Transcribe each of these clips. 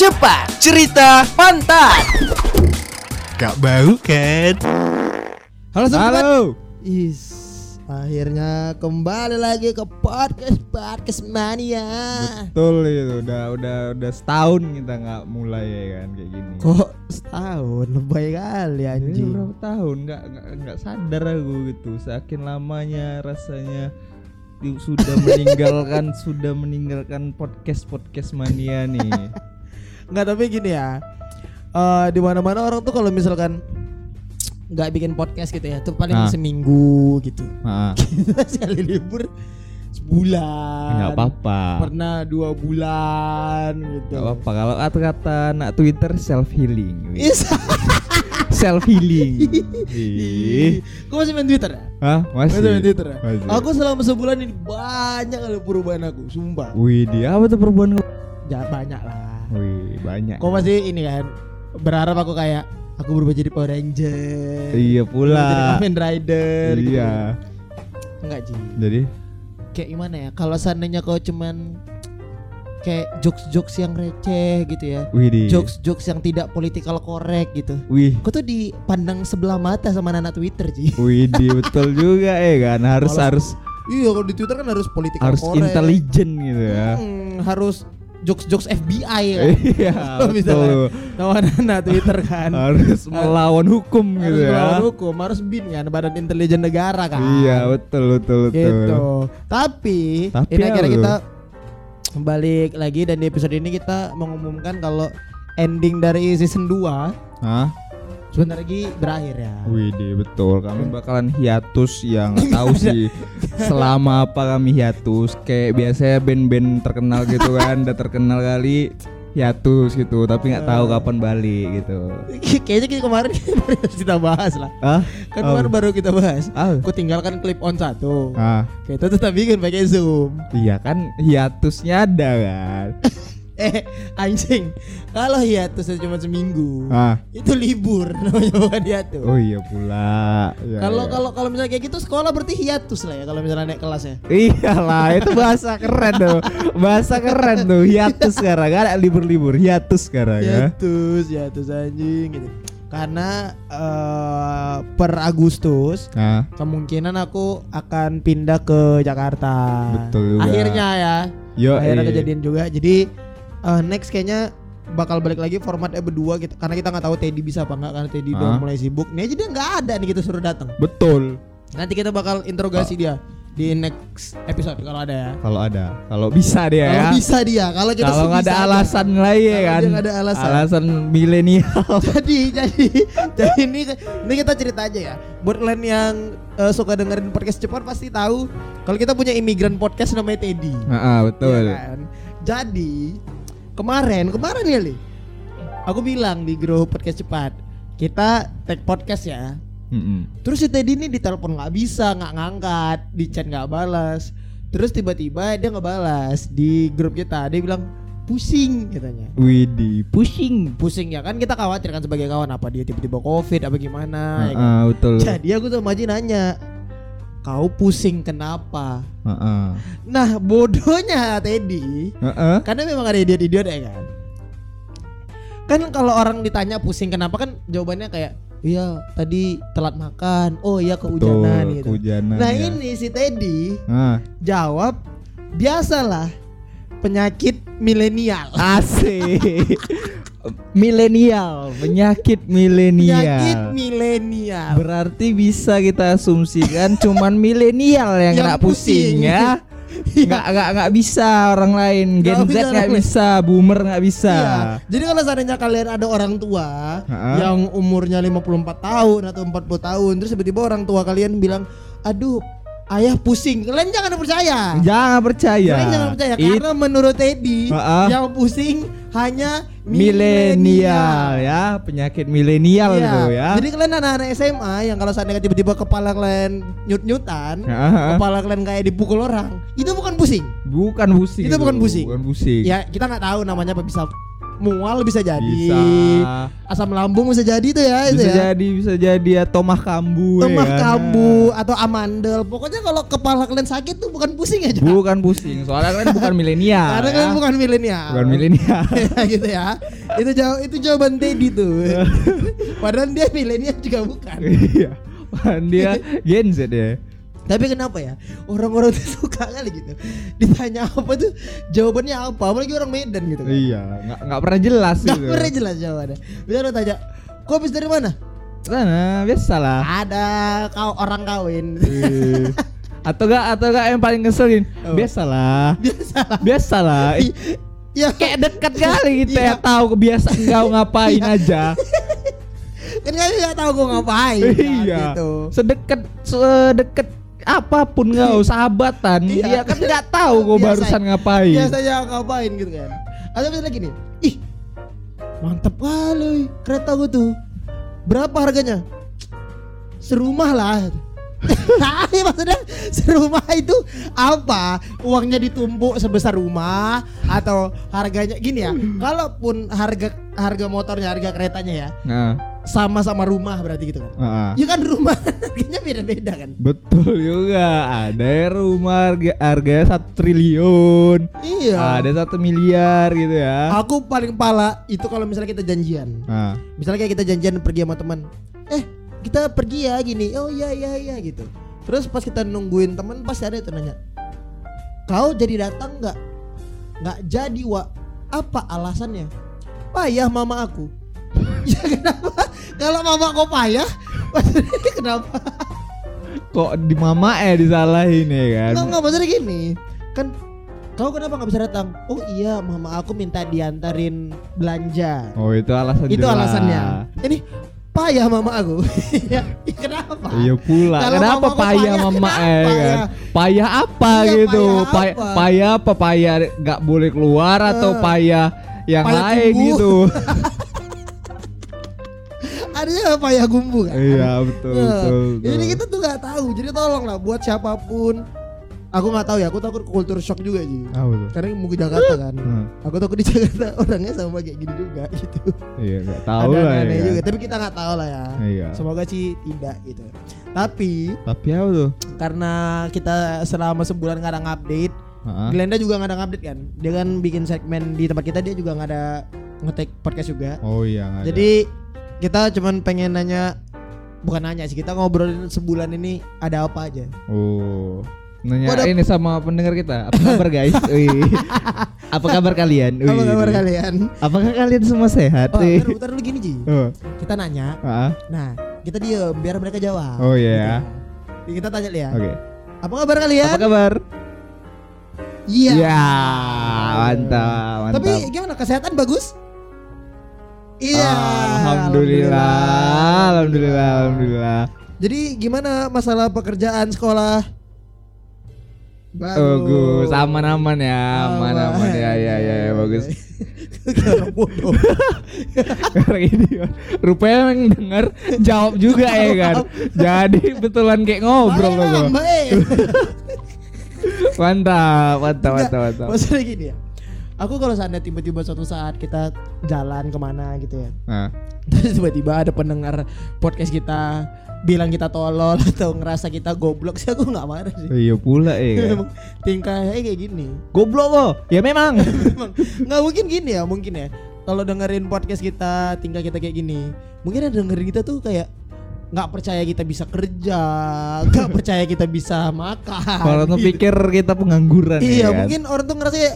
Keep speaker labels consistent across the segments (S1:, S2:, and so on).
S1: cepat, cerita pantat. Gak bau kan?
S2: Halo sobat.
S3: Halo.
S2: Is, akhirnya kembali lagi ke podcast podcast mania.
S3: Betul itu udah udah udah setahun kita nggak mulai ya kan kayak gini.
S2: Kok setahun lebay kali
S3: Ini
S2: anjing.
S3: berapa tahun nggak nggak sadar aku gitu. Saking lamanya rasanya sudah meninggalkan sudah meninggalkan podcast podcast mania nih.
S2: Nggak tapi gini ya. Eh di mana-mana orang tuh kalau misalkan nggak bikin podcast gitu ya, tuh paling
S3: Ah.
S2: seminggu gitu.
S3: Nah,
S2: Kita sekali libur sebulan.
S3: nggak apa-apa.
S2: Pernah dua bulan gitu.
S3: Nggak apa-apa kalau kata-kata anak Twitter self healing.
S2: Is.
S3: self healing.
S2: Kau masih main Twitter ya?
S3: Hah? Masih.
S2: Masih main Twitter ya?
S3: Masih.
S2: Aku selama sebulan ini banyak kali perubahan aku, sumpah.
S3: Wih, dia apa tuh perubahan kamu?
S2: Ya banyak lah.
S3: Wih, banyak.
S2: Kau masih ini kan berharap aku kayak aku berubah jadi Power Ranger.
S3: Iya pula.
S2: Jadi Kamen Rider. gitu.
S3: Iya.
S2: Enggak Ji.
S3: Jadi
S2: Kayak gimana ya? Kalau seandainya kau cuman kayak jokes-jokes yang receh gitu ya. Jokes-jokes yang tidak political correct gitu.
S3: Wih.
S2: Kau tuh dipandang sebelah mata sama anak Twitter, Ji.
S3: Wih di betul juga ya kan. Harus harus
S2: Iya, kalau di Twitter kan harus political
S3: harus intelijen gitu ya.
S2: Hmm, harus jokes-jokes FBI ya.
S3: Iya,
S2: misalnya anak Twitter kan.
S3: Harus melawan hukum
S2: harus
S3: gitu ya.
S2: melawan hukum, harus BIN kan, Badan Intelijen Negara kan.
S3: Iya, betul betul betul.
S2: Gitu. Tapi,
S3: Tapi
S2: ini akhirnya kita balik lagi dan di episode ini kita mengumumkan kalau ending dari season 2
S3: Hah?
S2: Sebentar lagi berakhir ya.
S3: Wih di betul. Kami bakalan hiatus yang tahu sih selama apa kami hiatus. Kayak biasanya band-band terkenal gitu kan, udah terkenal kali hiatus gitu, tapi nggak tahu kapan balik gitu.
S2: Kayaknya kita kemarin kita bahas lah.
S3: Ah?
S2: Kan kemarin baru kita bahas.
S3: Ah.
S2: Aku tinggalkan clip on satu.
S3: Ah.
S2: Kita tetap bikin pakai Zoom.
S3: Iya kan hiatusnya ada kan.
S2: Eh, anjing. Kalau hiatus cuma seminggu.
S3: Ah.
S2: Itu libur namanya bukan hiatus.
S3: Oh iya pula. Ya,
S2: Kalau
S3: ya.
S2: kalau kalau misalnya kayak gitu sekolah berarti hiatus lah ya kalau misalnya naik kelas ya.
S3: Iyalah itu bahasa keren tuh. Bahasa keren tuh. Hiatus sekarang ada libur-libur. Hiatus sekarang ya.
S2: Hiatus, hiatus anjing gitu. Karena eh, per Agustus
S3: Nah,
S2: kemungkinan aku akan pindah ke Jakarta.
S3: Betul juga.
S2: Akhirnya ya.
S3: yo
S2: akhirnya
S3: eh.
S2: kejadian juga. Jadi eh, next kayaknya bakal balik lagi formatnya berdua gitu karena kita nggak tahu Teddy bisa apa nggak karena Teddy udah
S3: Ah.
S2: mulai sibuk nih aja dia nggak ada nih kita suruh datang
S3: Betul.
S2: nanti kita bakal interogasi
S3: Ah.
S2: dia di next episode kalau ada ya
S3: Kalau ada, kalau bisa dia
S2: kalau
S3: ya.
S2: bisa dia kalau kita
S3: Kalau ada alasan lagi ya kan.
S2: nggak ada alasan.
S3: milenial.
S2: jadi jadi jadi ini ini kita cerita aja ya buat kalian yang eh, suka dengerin podcast cepat pasti tahu kalau kita punya imigran podcast namanya Teddy
S3: Heeh, betul.
S2: Iya kan? jadi kemarin kemarin ya li aku bilang di grup podcast cepat kita tag podcast ya
S3: Mm-mm.
S2: terus si Teddy ini ditelepon nggak bisa nggak ngangkat di chat nggak balas terus tiba-tiba dia nggak balas di grup kita dia bilang pusing katanya
S3: Widih, pushing.
S2: pusing ya kan kita khawatir kan sebagai kawan apa dia tiba-tiba covid apa gimana ya kan?
S3: Heeh, betul.
S2: jadi aku sama Haji nanya kau pusing kenapa
S3: Heeh.
S2: nah bodohnya Teddy
S3: Heeh.
S2: karena memang ada idiot-idiot ya kan kan kalau orang ditanya pusing kenapa kan jawabannya kayak iya tadi telat makan oh iya kehujanan gitu
S3: kehujanan,
S2: nah
S3: ya.
S2: ini si Teddy
S3: Ah.
S2: jawab biasalah penyakit milenial
S3: Asik. milenial, penyakit milenial.
S2: penyakit milenial
S3: Berarti bisa kita asumsikan cuman milenial yang,
S2: Yang
S3: kena pusing,
S2: pusing.
S3: ya. Nggak nggak nggak bisa orang lain. Gen Z
S2: bisa
S3: nggak bisa, boomer nggak bisa.
S2: Iya. Jadi kalau seandainya kalian ada orang tua
S3: Ha-ha.
S2: yang umurnya 54 tahun atau 40 tahun terus tiba-tiba orang tua kalian bilang, "Aduh, ayah pusing." Kalian jangan percaya.
S3: Jangan percaya.
S2: Kalian jangan percaya
S3: It-
S2: karena menurut Teddy
S3: Ha-ha.
S2: yang pusing hanya
S3: milenial ya, penyakit milenial
S2: Iya.
S3: tuh ya.
S2: Jadi kalian anak-anak SMA yang kalau seandainya tiba-tiba kepala kalian nyut-nyutan,
S3: Ha-ha.
S2: kepala kalian kayak dipukul orang, itu bukan pusing.
S3: bukan pusing.
S2: Itu bukan pusing.
S3: Bukan pusing.
S2: Ya kita nggak tahu namanya apa bisa mual bisa jadi.
S3: Bisa.
S2: Asam lambung bisa jadi tuh ya itu
S3: Bisa
S2: ya.
S3: jadi, bisa jadi atau mah kambu. ya
S2: Lemah
S3: kan?
S2: kambu atau amandel. Pokoknya kalau kepala kalian sakit tuh bukan pusing aja.
S3: Bukan pusing, soalnya kan bukan milenial.
S2: Karena
S3: ya.
S2: kalian bukan milenial.
S3: Bukan milenial.
S2: Ya, gitu ya. Itu jawab itu jawaban Teddy tuh. Padahal dia milenial juga bukan.
S3: Iya. Dia Gen Z ya.
S2: Tapi kenapa ya orang-orang tuh suka kali gitu ditanya apa tuh jawabannya apa apalagi orang Medan gitu kan.
S3: Iya, nggak nggak pernah jelas
S2: Gak
S3: gitu.
S2: pernah jelas jawabannya. Bisa lo tanya, kau habis dari mana?
S3: Sana biasa lah.
S2: Ada kau orang kawin.
S3: Atau gak atau gak yang paling ngeselin
S2: Apa?
S3: biasalah
S2: Biasa.
S3: biasalah
S2: ya
S3: kayak dekat kali kita
S2: Iya.
S3: ya tahu kebiasaan kau ngapain
S2: Iya.
S3: aja
S2: kan kalian nggak tahu gue ngapain. kan,
S3: iya
S2: Gitu.
S3: sedekat sedekat apa pun kau sahabatan
S2: Iya.
S3: dia kan nggak tahu kau
S2: Biasa-
S3: barusan ngapain
S2: Biasanya ngapain gitu kan. Atau misalnya lagi nih, ih mantep kali kereta gue tuh. Berapa harganya? Serumah lah. Tapi maksudnya serumah itu apa? Uangnya ditumpuk sebesar rumah atau harganya gini ya? Kalaupun harga harga motornya, harga keretanya ya
S3: nah,
S2: sama-sama rumah berarti gitu kan?
S3: ah.
S2: Ya kan rumah harganya beda-beda kan?
S3: betul juga ada rumah harga harganya satu triliun
S2: Iya.
S3: ada satu miliar gitu ya
S2: Aku paling pala itu kalau misalnya kita janjian.
S3: nah,
S2: Misalnya kayak kita janjian pergi sama teman. Eh, kita pergi ya gini. Oh iya iya iya gitu. Terus pas kita nungguin teman pasti ada itu nanya. Kau jadi datang nggak? Nggak jadi, Wak. Apa alasannya? Payah mama aku. Ya kenapa? Kalau mama kau payah, kenapa?
S3: kok di mama eh disalahin ya kan
S2: Enggak enggak maksudnya gini. Kan kau kenapa nggak bisa datang? Oh iya, mama aku minta diantarin belanja.
S3: Oh itu alasan
S2: itu
S3: jelas.
S2: alasannya ini payah mama aku ya, kenapa
S3: Iya pula.
S2: Kalau
S3: Kenapa
S2: mamaku
S3: payah
S2: payah,
S3: mama
S2: kenapa
S3: eh kan?
S2: ya?
S3: Payah apa
S2: Iya,
S3: gitu?
S2: payah apa?
S3: payah apa payah nggak boleh keluar atau
S2: Eh.
S3: payah yang
S2: Payah
S3: lain
S2: tumbuh.
S3: gitu?
S2: adanya payah gumbu kan
S3: iya betul
S2: Nah,
S3: betul.
S2: jadi
S3: betul.
S2: kita tuh nggak tahu jadi tolong lah buat siapa pun aku nggak tahu ya aku takut kultur shock juga sih
S3: Ah, betul.
S2: karena ke Jakarta kan
S3: Hmm.
S2: aku takut di Jakarta orangnya sama kayak gini juga gitu
S3: Iya nggak tahu
S2: ada
S3: lah
S2: aneh
S3: ya.
S2: juga tapi kita nggak tahu lah ya
S3: Iya.
S2: semoga sih tidak gitu tapi
S3: Tapi apa tuh?
S2: karena kita selama sebulan nggak ada update
S3: Heeh.
S2: Glenda juga nggak ada update kan dia kan bikin segmen di tempat kita dia juga nggak ada ngetek podcast juga
S3: Oh iya nggak ada.
S2: Kita cuman pengen nanya bukan nanya sih kita ngobrolin sebulan ini ada apa aja
S3: Oh. Nanya
S2: Waduh.
S3: ini sama pendengar kita. Apa kabar guys? Wih. Apa kabar kalian?
S2: apa
S3: Wih.
S2: kabar kalian
S3: Apakah kalian semua sehat?
S2: oh bentar, bentar dulu gini Ji
S3: Oh.
S2: kita nanya
S3: Ah,
S2: nah kita diem biar mereka jawab
S3: Oh iya.
S2: Gitu. kita tanya ya
S3: Oke.
S2: apa kabar kalian
S3: Apa kabar?
S2: iya
S3: Ya, mantap, mantap.
S2: tapi gimana kesehatan bagus iya
S3: alhamdulillah, alhamdulillah, alhamdulillah.
S2: jadi gimana masalah pekerjaan sekolah
S3: Bagus, aman-aman ya, aman-aman ya, ya, ya, ya, bagus. Karena ini rupanya yang denger jawab juga ya kan. Jadi betulan kayak ngobrol loh. Mantap, mantap, mantap, mantap.
S2: Maksudnya gini ya. Aku kalau seandainya tiba-tiba suatu saat kita jalan ke mana gitu ya.
S3: Nah,
S2: Terus tiba-tiba ada pendengar podcast kita bilang kita tolol atau ngerasa kita goblok sih aku nggak marah sih.
S3: iya pula ya kan.
S2: Tingkahnya kayak gini.
S3: Goblok loh. Ya memang.
S2: Emang nggak mungkin gini ya, mungkin ya. Kalau dengerin podcast kita, tingkah kita kayak gini, mungkin ada dengerin kita tuh kayak nggak percaya kita bisa kerja, nggak percaya kita bisa makan.
S3: Kalau tuh
S2: gitu.
S3: pikir kita pengangguran
S2: Iya,
S3: ya kan?
S2: mungkin orang tuh ngerasa ya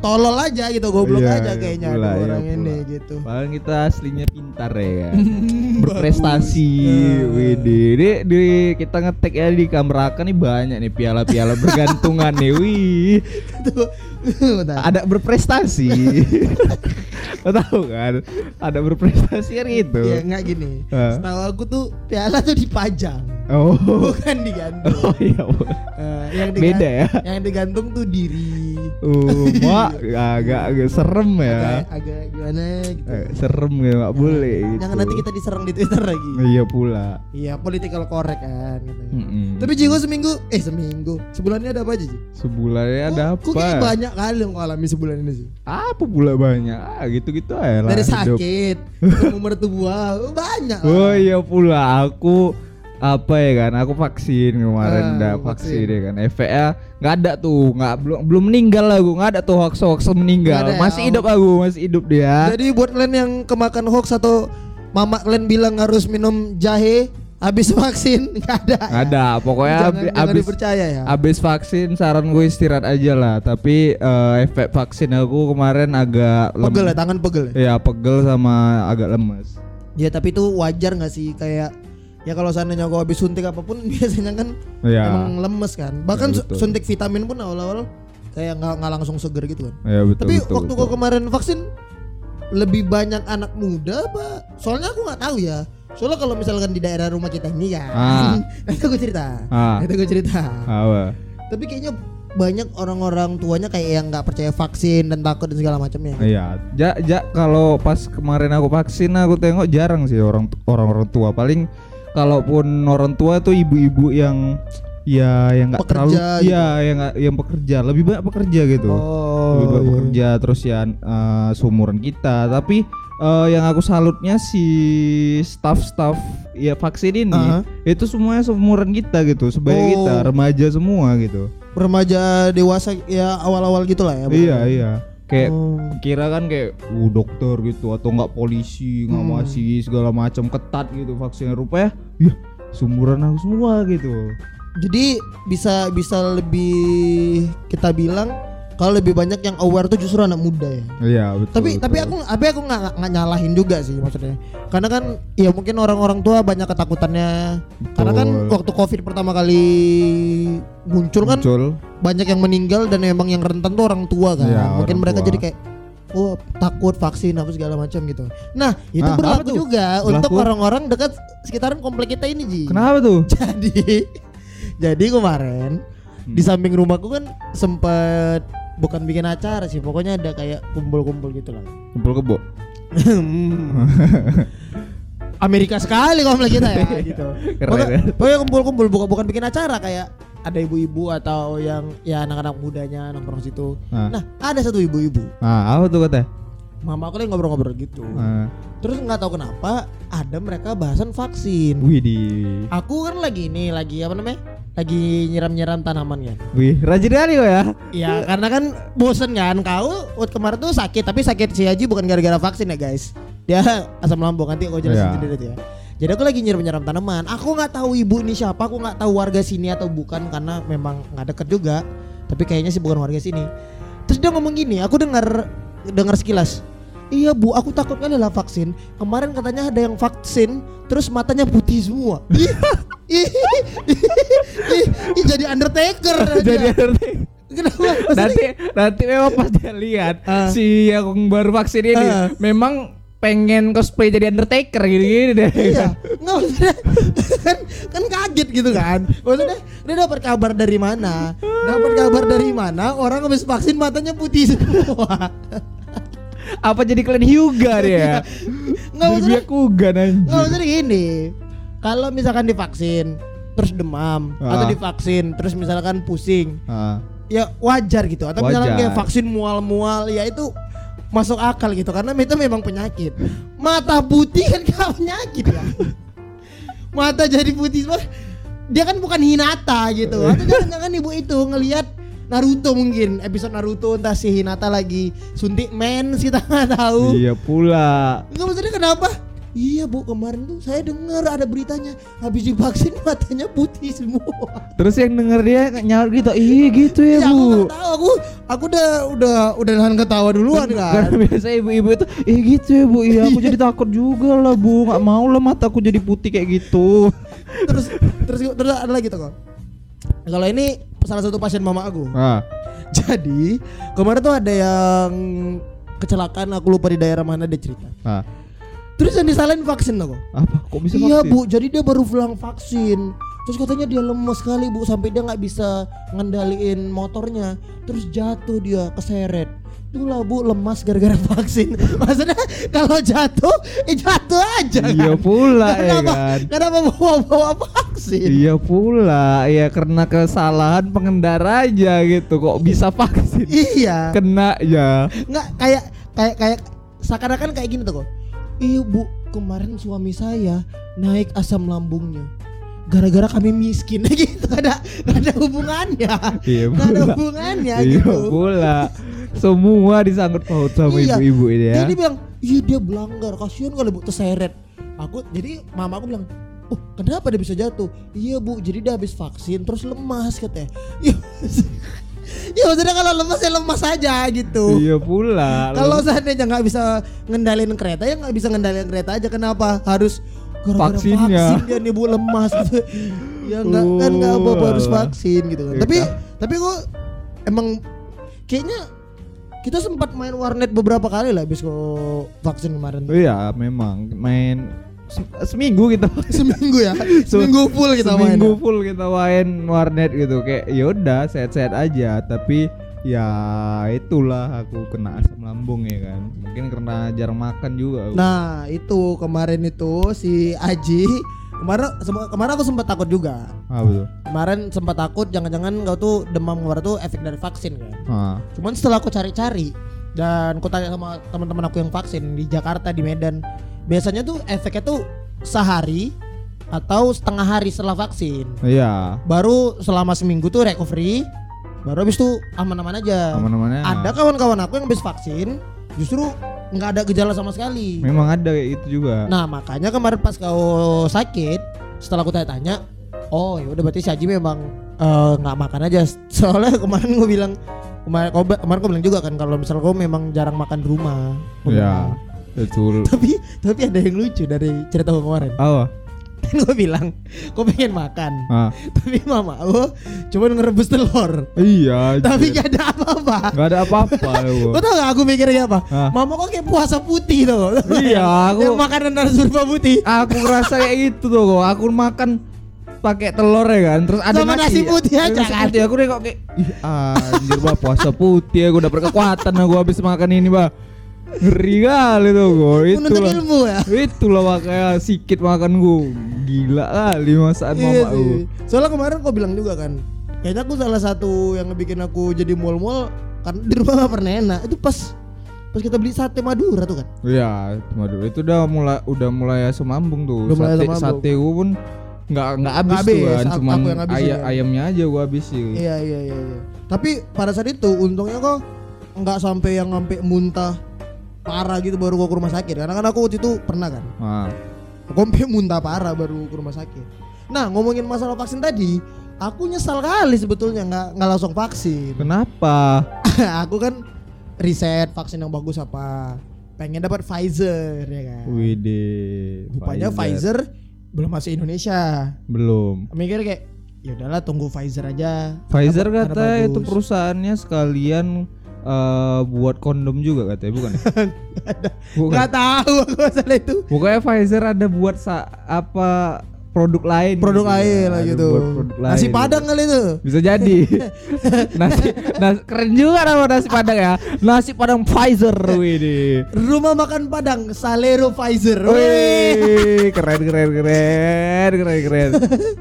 S2: tolol aja gitu, goblok
S3: Iya,
S2: aja kayaknya
S3: pula, iya
S2: orang
S3: pula.
S2: ini gitu.
S3: Padahal kita aslinya pintar ya kan. Berprestasi. Widih. Di, di kita ngetek ya di Kamraka nih banyak nih piala-piala bergantungan nih. Wih. Ada berprestasi. Lo tahu kan? Ada berprestasi kan gitu.
S2: Ya nggak gini.
S3: Ah.
S2: Setahu aku tuh piala tuh dipajang,
S3: Oh.
S2: bukan digantung.
S3: Oh iya. Bu.
S2: Eh, yang
S3: Beda ya.
S2: Yang digantung tuh diri.
S3: Uh, mak agak agak serem
S2: agak,
S3: ya.
S2: agak gimana gitu.
S3: Eh, serem ya nggak boleh gitu.
S2: Jangan nanti kita diserang di Twitter lagi.
S3: Iya pula.
S2: Iya, political correct kan gitu.
S3: Mm-mm.
S2: Tapi Jigo seminggu, eh seminggu, sebulannya ada apa aja sih?
S3: Sebulannya ada
S2: Kok- Kok kayak
S3: apa?
S2: banyak kali yang alami sebulan ini sih.
S3: Apa pula banyak? Ah, gitu-gitu aja lah.
S2: Dari sakit, ketemu mertua, banyak.
S3: Oh iya pula aku apa ya kan aku vaksin kemarin
S2: Ah,
S3: dah
S2: vaksin.
S3: vaksin ya kan efeknya nggak ada tuh nggak belum belum meninggal aku nggak ada tuh hoax hoax meninggal
S2: ada ya?
S3: masih hidup aku masih hidup dia
S2: Jadi buat kalian yang kemakan hoax atau mama kalian bilang harus minum jahe habis vaksin, nggak ada.
S3: nggak ada pokoknya
S2: Jangan,
S3: abi-
S2: jangan
S3: abis
S2: dipercaya ya.
S3: abis vaksin saran gue istirahat aja lah tapi eh, efek vaksin aku kemarin agak
S2: Pegel ya, tangan pegel ya.
S3: ya pegel sama agak lemes
S2: Ya tapi itu wajar nggak sih kayak ya kalau seandainya kau habis suntik apa pun biasanya kan
S3: ya
S2: emang lemes kan. Bahkan
S3: Ya, betul.
S2: suntik vitamin pun awal-awal kayak nggak nggak langsung seger gitu kan.
S3: ya betul
S2: Tapi
S3: betul,
S2: waktu kau kemarin vaksin lebih banyak anak muda apa? Soalnya aku nggak tahu ya. Soalnya kalau misalkan di daerah rumah kita ini kan,
S3: Ah.
S2: nanti gue cerita,
S3: Ah.
S2: nanti gue cerita.
S3: apa
S2: Tapi kayaknya banyak orang-orang tuanya kayak yang nggak percaya vaksin dan takut dan segala macamnya.
S3: Iya, ja, ja kalau pas kemarin aku vaksin aku tengok jarang sih orang orang-orang tua. Paling kalaupun orang tua tuh ibu-ibu yang ya yang nggak terlalu
S2: gitu.
S3: iya yang nggak yang pekerja lebih banyak pekerja gitu.
S2: Oh,
S3: lebih banyak
S2: iya.
S3: pekerja terus ya eh, seumuran kita. Tapi eh, yang aku salutnya si staff-staff ya vaksin ini
S2: Aha.
S3: itu semuanya seumuran kita gitu, sebaya
S2: Oh.
S3: kita remaja semua gitu.
S2: remaja dewasa ya awal-awal gitulah ya.
S3: Iya iya. Kayak
S2: Oh.
S3: kira kan kayak uh, dokter gitu atau enggak polisi
S2: Hmm.
S3: ngawasi segala macam ketat gitu vaksinnya rupanya ya sumuran aku semua gitu
S2: Jadi bisa bisa lebih kita bilang kalau lebih banyak yang aware tuh justru anak muda ya.
S3: iya betul
S2: tapi tapi
S3: betul.
S2: aku tapi aku nggak nggak nyalahin juga sih maksudnya karena kan ya mungkin orang-orang tua banyak ketakutannya karena kan
S3: Betul.
S2: waktu covid pertama kali muncul kan
S3: muncul
S2: banyak yang meninggal dan emang yang rentan tuh orang tua kan
S3: Iya,
S2: mungkin mereka
S3: tua.
S2: jadi kayak oh takut vaksin apa segala macam gitu nah itu
S3: Ah, apa
S2: berlaku
S3: tuh?
S2: juga untuk
S3: Berlaku?
S2: orang-orang dekat sekitaran komplek kita ini ji
S3: kenapa tuh
S2: jadi jadi kemarin
S3: Hmm.
S2: di samping rumahku kan sempet bukan bikin acara sih pokoknya ada kayak kumpul-kumpul gitu lah.
S3: Kumpul kebo?
S2: Amerika sekali komplek kita ya gitu.
S3: Keren,
S2: Pokoknya-
S3: ya.
S2: pokoknya kumpul-kumpul bukan bukan bikin acara kayak ada ibu-ibu atau yang ya anak-anak mudanya nongkrong situ.
S3: Nah,
S2: nah ada satu ibu-ibu.
S3: Nah apa tuh kata
S2: mama aku lagi ngobrol-ngobrol gitu
S3: nah,
S2: terus nggak tahu kenapa ada mereka bahasan vaksin
S3: wih di
S2: aku kan lagi ini lagi apa namanya lagi nyiram-nyiram tanaman kan
S3: wih rajin kali kok ya
S2: Ya karena kan bosen kan kau kemarin tuh sakit tapi sakit si Haji bukan gara-gara vaksin ya guys. Dia asam lambung nanti aku jelasin
S3: Iya.
S2: sendiri ya. Jadi aku lagi nyiram-nyiram tanaman. Aku nggak tahu ibu ini siapa, aku nggak tahu warga sini atau bukan karena memang nggak deket juga. Tapi kayaknya sih bukan warga sini. Terus dia ngomong gini, aku dengar dengar sekilas. Iya bu, aku takut kali lah vaksin. Kemarin katanya ada yang vaksin, terus matanya putih semua. Ih, jadi Undertaker.
S3: jadi nanti
S2: Kenapa? Maksudnya-
S3: nanti nanti memang pas dia lihat
S2: Ah.
S3: si yang baru vaksin ini
S2: Ah.
S3: memang pengen cosplay jadi Undertaker gini-gini deh
S2: Iya, nggak maksudnya kan kan kaget gitu kan. Maksudnya dia dapat kabar dari mana? Dapat kabar dari mana? Orang habis vaksin matanya putih semua.
S3: Apa jadi kalian Hyuga dia
S2: Nggak
S3: jadi
S2: maksudnya,
S3: biak kugan
S2: nggak
S3: anjir
S2: maksudnya gini. Kalau misalkan divaksin terus demam
S3: Ah.
S2: atau divaksin terus misalkan pusing,
S3: Ah.
S2: ya wajar gitu. Atau misalkan
S3: Wajar.
S2: kayak vaksin mual-mual, ya itu masuk akal gitu karena itu memang penyakit. Mata putih kan gak penyakit ya. Mata jadi putih semua. Dia kan bukan Hinata gitu. Atau jangan-jangan ibu itu ngelihat Naruto mungkin episode Naruto entah si Hinata lagi suntik mens kita nggak tahu.
S3: iya pula
S2: Enggak maksudnya kenapa? Iya bu kemarin tuh saya dengar ada beritanya habis divaksin matanya putih semua.
S3: terus yang denger dia nyaut gitu ih gitu ya,
S2: Ya, aku
S3: bu
S2: nggak tahu aku aku udah udah udah nahan ketawa duluan
S3: karena
S2: kan.
S3: biasa ibu-ibu itu ih gitu ya bu iya aku jadi takut juga lah bu nggak mau lah mataku jadi putih kayak gitu
S2: terus terus terus ada lagi tuh kok. Kalau ini salah satu pasien mama aku.
S3: ah
S2: Jadi kemarin tuh ada yang kecelakaan aku lupa di daerah mana dia cerita.
S3: ah
S2: Terus yang disalahin vaksin loh kok.
S3: Apa? Kok bisa
S2: Iya
S3: vaksin?
S2: bu, jadi dia baru pulang vaksin. Terus katanya dia lemes sekali bu, sampai dia nggak bisa ngendaliin motornya. Terus jatuh dia keseret. Itulah bu lemas gara-gara vaksin. Maksudnya kalau jatuh, eh jatuh aja
S3: Iya
S2: kan.
S3: pula ya
S2: Kenapa?
S3: kan.
S2: Kenapa bawa-bawa vaksin?
S3: Iya pula, ya karena kesalahan pengendara aja gitu kok bisa vaksin.
S2: Iya.
S3: Kena ya.
S2: Nggak kayak kayak kayak seakan-akan kayak gini tuh kok. Iya bu, kemarin suami saya naik asam lambungnya. Gara-gara kami miskin gitu ada, ada hubungannya
S3: Iya
S2: ada
S3: pula.
S2: hubungannya
S3: Iya
S2: gitu
S3: pula. Semua disangkut paut sama
S2: Iya.
S3: ibu-ibu ini ya.
S2: Jadi bilang Iya dia belanggar Kasian kali bu terseret Aku jadi mama aku bilang Oh kenapa dia bisa jatuh Iya bu jadi dia habis vaksin Terus lemas katanya Iya Ya maksudnya kalau lemas ya lemas aja gitu
S3: Iya pula.
S2: Kalau seandainya nggak bisa ngendalin kereta ya nggak bisa ngendalin kereta aja kenapa harus gara-gara
S3: Vaksinnya.
S2: vaksin dia nih bu lemas gitu. ya nggak kan nggak
S3: Oh,
S2: apa harus
S3: alah.
S2: vaksin gitu kan.
S3: Iya
S2: Tapi tapi kok emang kayaknya kita sempat main warnet beberapa kali lah habis kok vaksin kemarin.
S3: Iya memang main se- seminggu kita
S2: Seminggu ya. Seminggu full kita main.
S3: seminggu
S2: ya.
S3: full kita main warnet gitu kayak yaudah sehat-sehat aja tapi ya itulah aku kena asam lambung ya kan mungkin karena jarang makan juga aku.
S2: Nah itu kemarin itu si Aji kemarin sem- kemarin aku sempat takut juga.
S3: ah betul
S2: Kemarin sempat takut jangan-jangan kau tuh demam kemarin tuh efek dari vaksin kan.
S3: ah
S2: Cuman setelah aku cari-cari dan aku tanya sama teman-teman aku yang vaksin di Jakarta di Medan, biasanya tuh efeknya tuh sehari atau setengah hari setelah vaksin.
S3: iya
S2: Baru selama seminggu tuh recovery, baru habis itu aman-aman aja.
S3: aman-amannya
S2: Ada kawan-kawan aku yang habis vaksin justru nggak ada gejala sama sekali.
S3: memang ada kayak itu juga
S2: Nah makanya kemarin pas kau sakit, setelah aku tanya-tanya, oh ya udah berarti si Haji memang eh, nggak makan aja. Soalnya kemarin gue bilang kemarin kau kemarin kau bilang juga kan kalau misal kau memang jarang makan di rumah.
S3: Ya
S2: bilang.
S3: betul
S2: Tapi tapi ada yang lucu dari cerita kemarin.
S3: apa
S2: Kan gue bilang, kau pengen makan,
S3: ah
S2: tapi mama aku cuma ngerebus telur.
S3: iya
S2: Tapi gak ada apa-apa.
S3: nggak ada apa-apa lu.
S2: Kau tau gak aku mikirnya apa?
S3: Hah?
S2: Mama kok kayak puasa putih tuh.
S3: Iya, aku-
S2: Yang makanan berupa putih.
S3: aku ngerasa kayak gitu tuh kok aku makan pakai telur ya kan terus ada
S2: Sama nasi putih aja
S3: nasi
S2: kan?
S3: putih aku nengok kayak ih anjir bah puasa putih aku udah berkekuatan aku habis makan ini bah ngeri kali tuh gue
S2: Menuntut
S3: itulah
S2: ilmu ya.
S3: itulah makanya sikit makan gue gila kali masakan
S2: Iya
S3: mama
S2: sih.
S3: gue
S2: Soalnya kemarin kau bilang juga kan, kayaknya aku salah satu yang bikin aku jadi mual-mual karena di rumah gak pernah enak. Itu pas pas kita beli sate Madura tuh kan.
S3: Iya, Madura itu udah mulai udah mulai asam lambung tuh.
S2: Udah mulai
S3: sate sate gua pun nggak nggak habis,
S2: Nggak
S3: tuh
S2: habis,
S3: kan, cuman
S2: habisin
S3: aya-
S2: kan.
S3: ayamnya aja gua habisin.
S2: Iya iya iya. iya. Tapi pada saat itu untungnya kok nggak sampai yang sampai muntah parah gitu baru gua ke rumah sakit. Karena kan aku waktu itu pernah kan. Aku sampai muntah parah baru ke rumah sakit. Nah ngomongin masalah vaksin tadi, aku nyesal kali sebetulnya nggak nggak langsung vaksin.
S3: kenapa?
S2: aku kan riset vaksin yang bagus apa pengen dapat Pfizer ya kan
S3: Widih.
S2: rupanya Pfizer. belum masuk Indonesia
S3: belum.
S2: mikir kayak ya udahlah tunggu Pfizer aja
S3: Pfizer
S2: Karena-
S3: kata
S2: karena
S3: itu perusahaannya sekalian eh, buat kondom juga katanya bukan? ya? bukan.
S2: tahu aku masalah itu
S3: Pokoknya Pfizer ada buat sa apa produk lain.
S2: produk
S3: gitu.
S2: lain lah gitu
S3: produk lain
S2: nasi
S3: gitu.
S2: padang kali itu
S3: Bisa jadi. nasi, nas- keren juga nama nasi padang ya. Nasi padang Pfizer wih
S2: rumah makan padang Salero Pfizer Wih.
S3: Keren keren keren keren keren.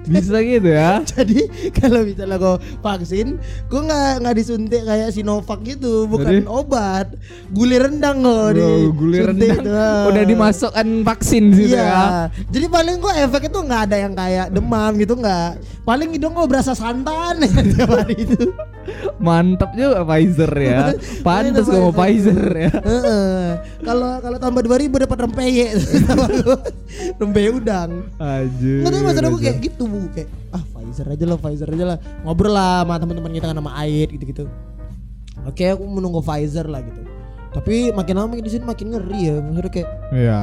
S3: Bisa gitu ya.
S2: jadi kalau misalnya kau vaksin kau nggak nggak disuntik kayak Sinovac gitu bukan
S3: Jadi?
S2: obat guli rendang kok di
S3: guli rendang udah dimasukkan vaksin gitu
S2: Iya.
S3: ya.
S2: Jadi paling kok efek itu nggak ada yang kayak demam gitu nggak. Paling hidung kok berasa santan tiap hari itu.
S3: Mantap juga Pfizer ya. Pantas
S2: Pfizer.
S3: kamu Pfizer ya.
S2: Heeh. Kalau kalau tambah 2000 dapat rempeyek. rempeyek udang.
S3: Aja.
S2: Nggak tahu maksud aku kayak gitu bu kayak ah Pfizer aja lah Pfizer aja lah ngobrol lah sama teman-teman kita kan sama Ait gitu-gitu. Oke aku menunggu Pfizer lah gitu. Tapi makin lama makin di sini makin ngeri ya. Maksudnya kayak
S3: Iya.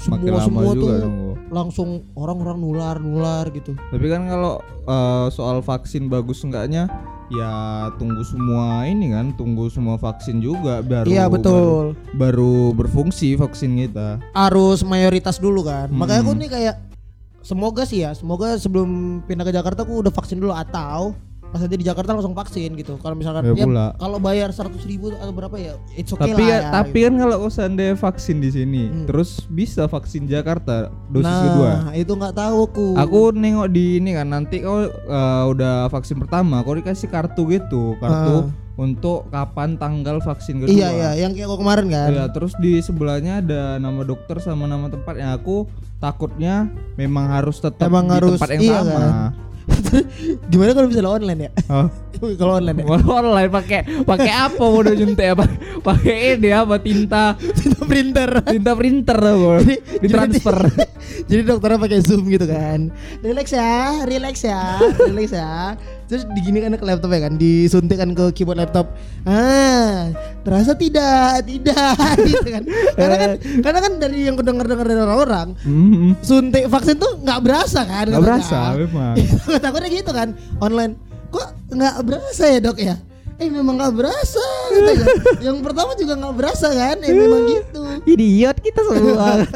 S2: Semua
S3: lama
S2: semua
S3: juga
S2: tuh
S3: nunggu.
S2: Langsung orang-orang nular nular gitu.
S3: Tapi kan kalau eh, soal vaksin bagus enggaknya ya tunggu semua ini kan, tunggu semua vaksin juga baru
S2: Iya betul.
S3: baru, baru berfungsi vaksin kita.
S2: Harus mayoritas dulu kan.
S3: Hmm.
S2: Makanya aku nih kayak semoga sih ya, semoga sebelum pindah ke Jakarta aku udah vaksin dulu atau pas nanti di Jakarta langsung vaksin gitu. Kalau misalkan
S3: Ya
S2: ya, kalau bayar 100 ribu atau berapa ya, it's okay
S3: tapi
S2: lah
S3: ya,
S2: ya.
S3: tapi kan kalau seandainya vaksin di sini,
S2: Hmm.
S3: terus bisa vaksin Jakarta dosis
S2: nah,
S3: kedua.
S2: itu nggak tahu aku.
S3: Aku nengok di ini kan nanti kau eh, udah vaksin pertama, kau dikasih kartu gitu, kartu untuk kapan tanggal vaksin kedua.
S2: Iya iya, yang kayak aku kemarin kan.
S3: Ya, terus di sebelahnya ada nama dokter sama nama tempatnya. Aku takutnya memang harus tetap
S2: Emang
S3: di
S2: harus-
S3: tempat yang
S2: iya
S3: sama.
S2: kan? Gimana kalau misalnya online ya?
S3: Oh,
S2: kalau online ya?
S3: Walau online pakai pakai apa mau udah nyuntik apa? Pakai ini apa tinta
S2: Tinta printer.
S3: tinta printer aku.
S2: Jadi-
S3: ditransfer.
S2: Jadi dokternya pakai zoom gitu kan. Relax ya, relax ya, relax ya. Terus diginikan ke laptop ya kan, disuntikkan ke keyboard laptop. Ah, terasa tidak, tidak gitu kan. Karena kan karena kan dari yang kedengar-dengar dari orang-orang,
S3: Mhm.
S2: suntik vaksin tuh nggak berasa kan?
S3: Nggak berasa, memang.
S2: Takutnya gitu kan, online. Kok nggak berasa ya dok ya? Eh memang nggak berasa katanya. Yang pertama juga nggak berasa kan? Eh memang gitu.
S3: Idiot kita semua.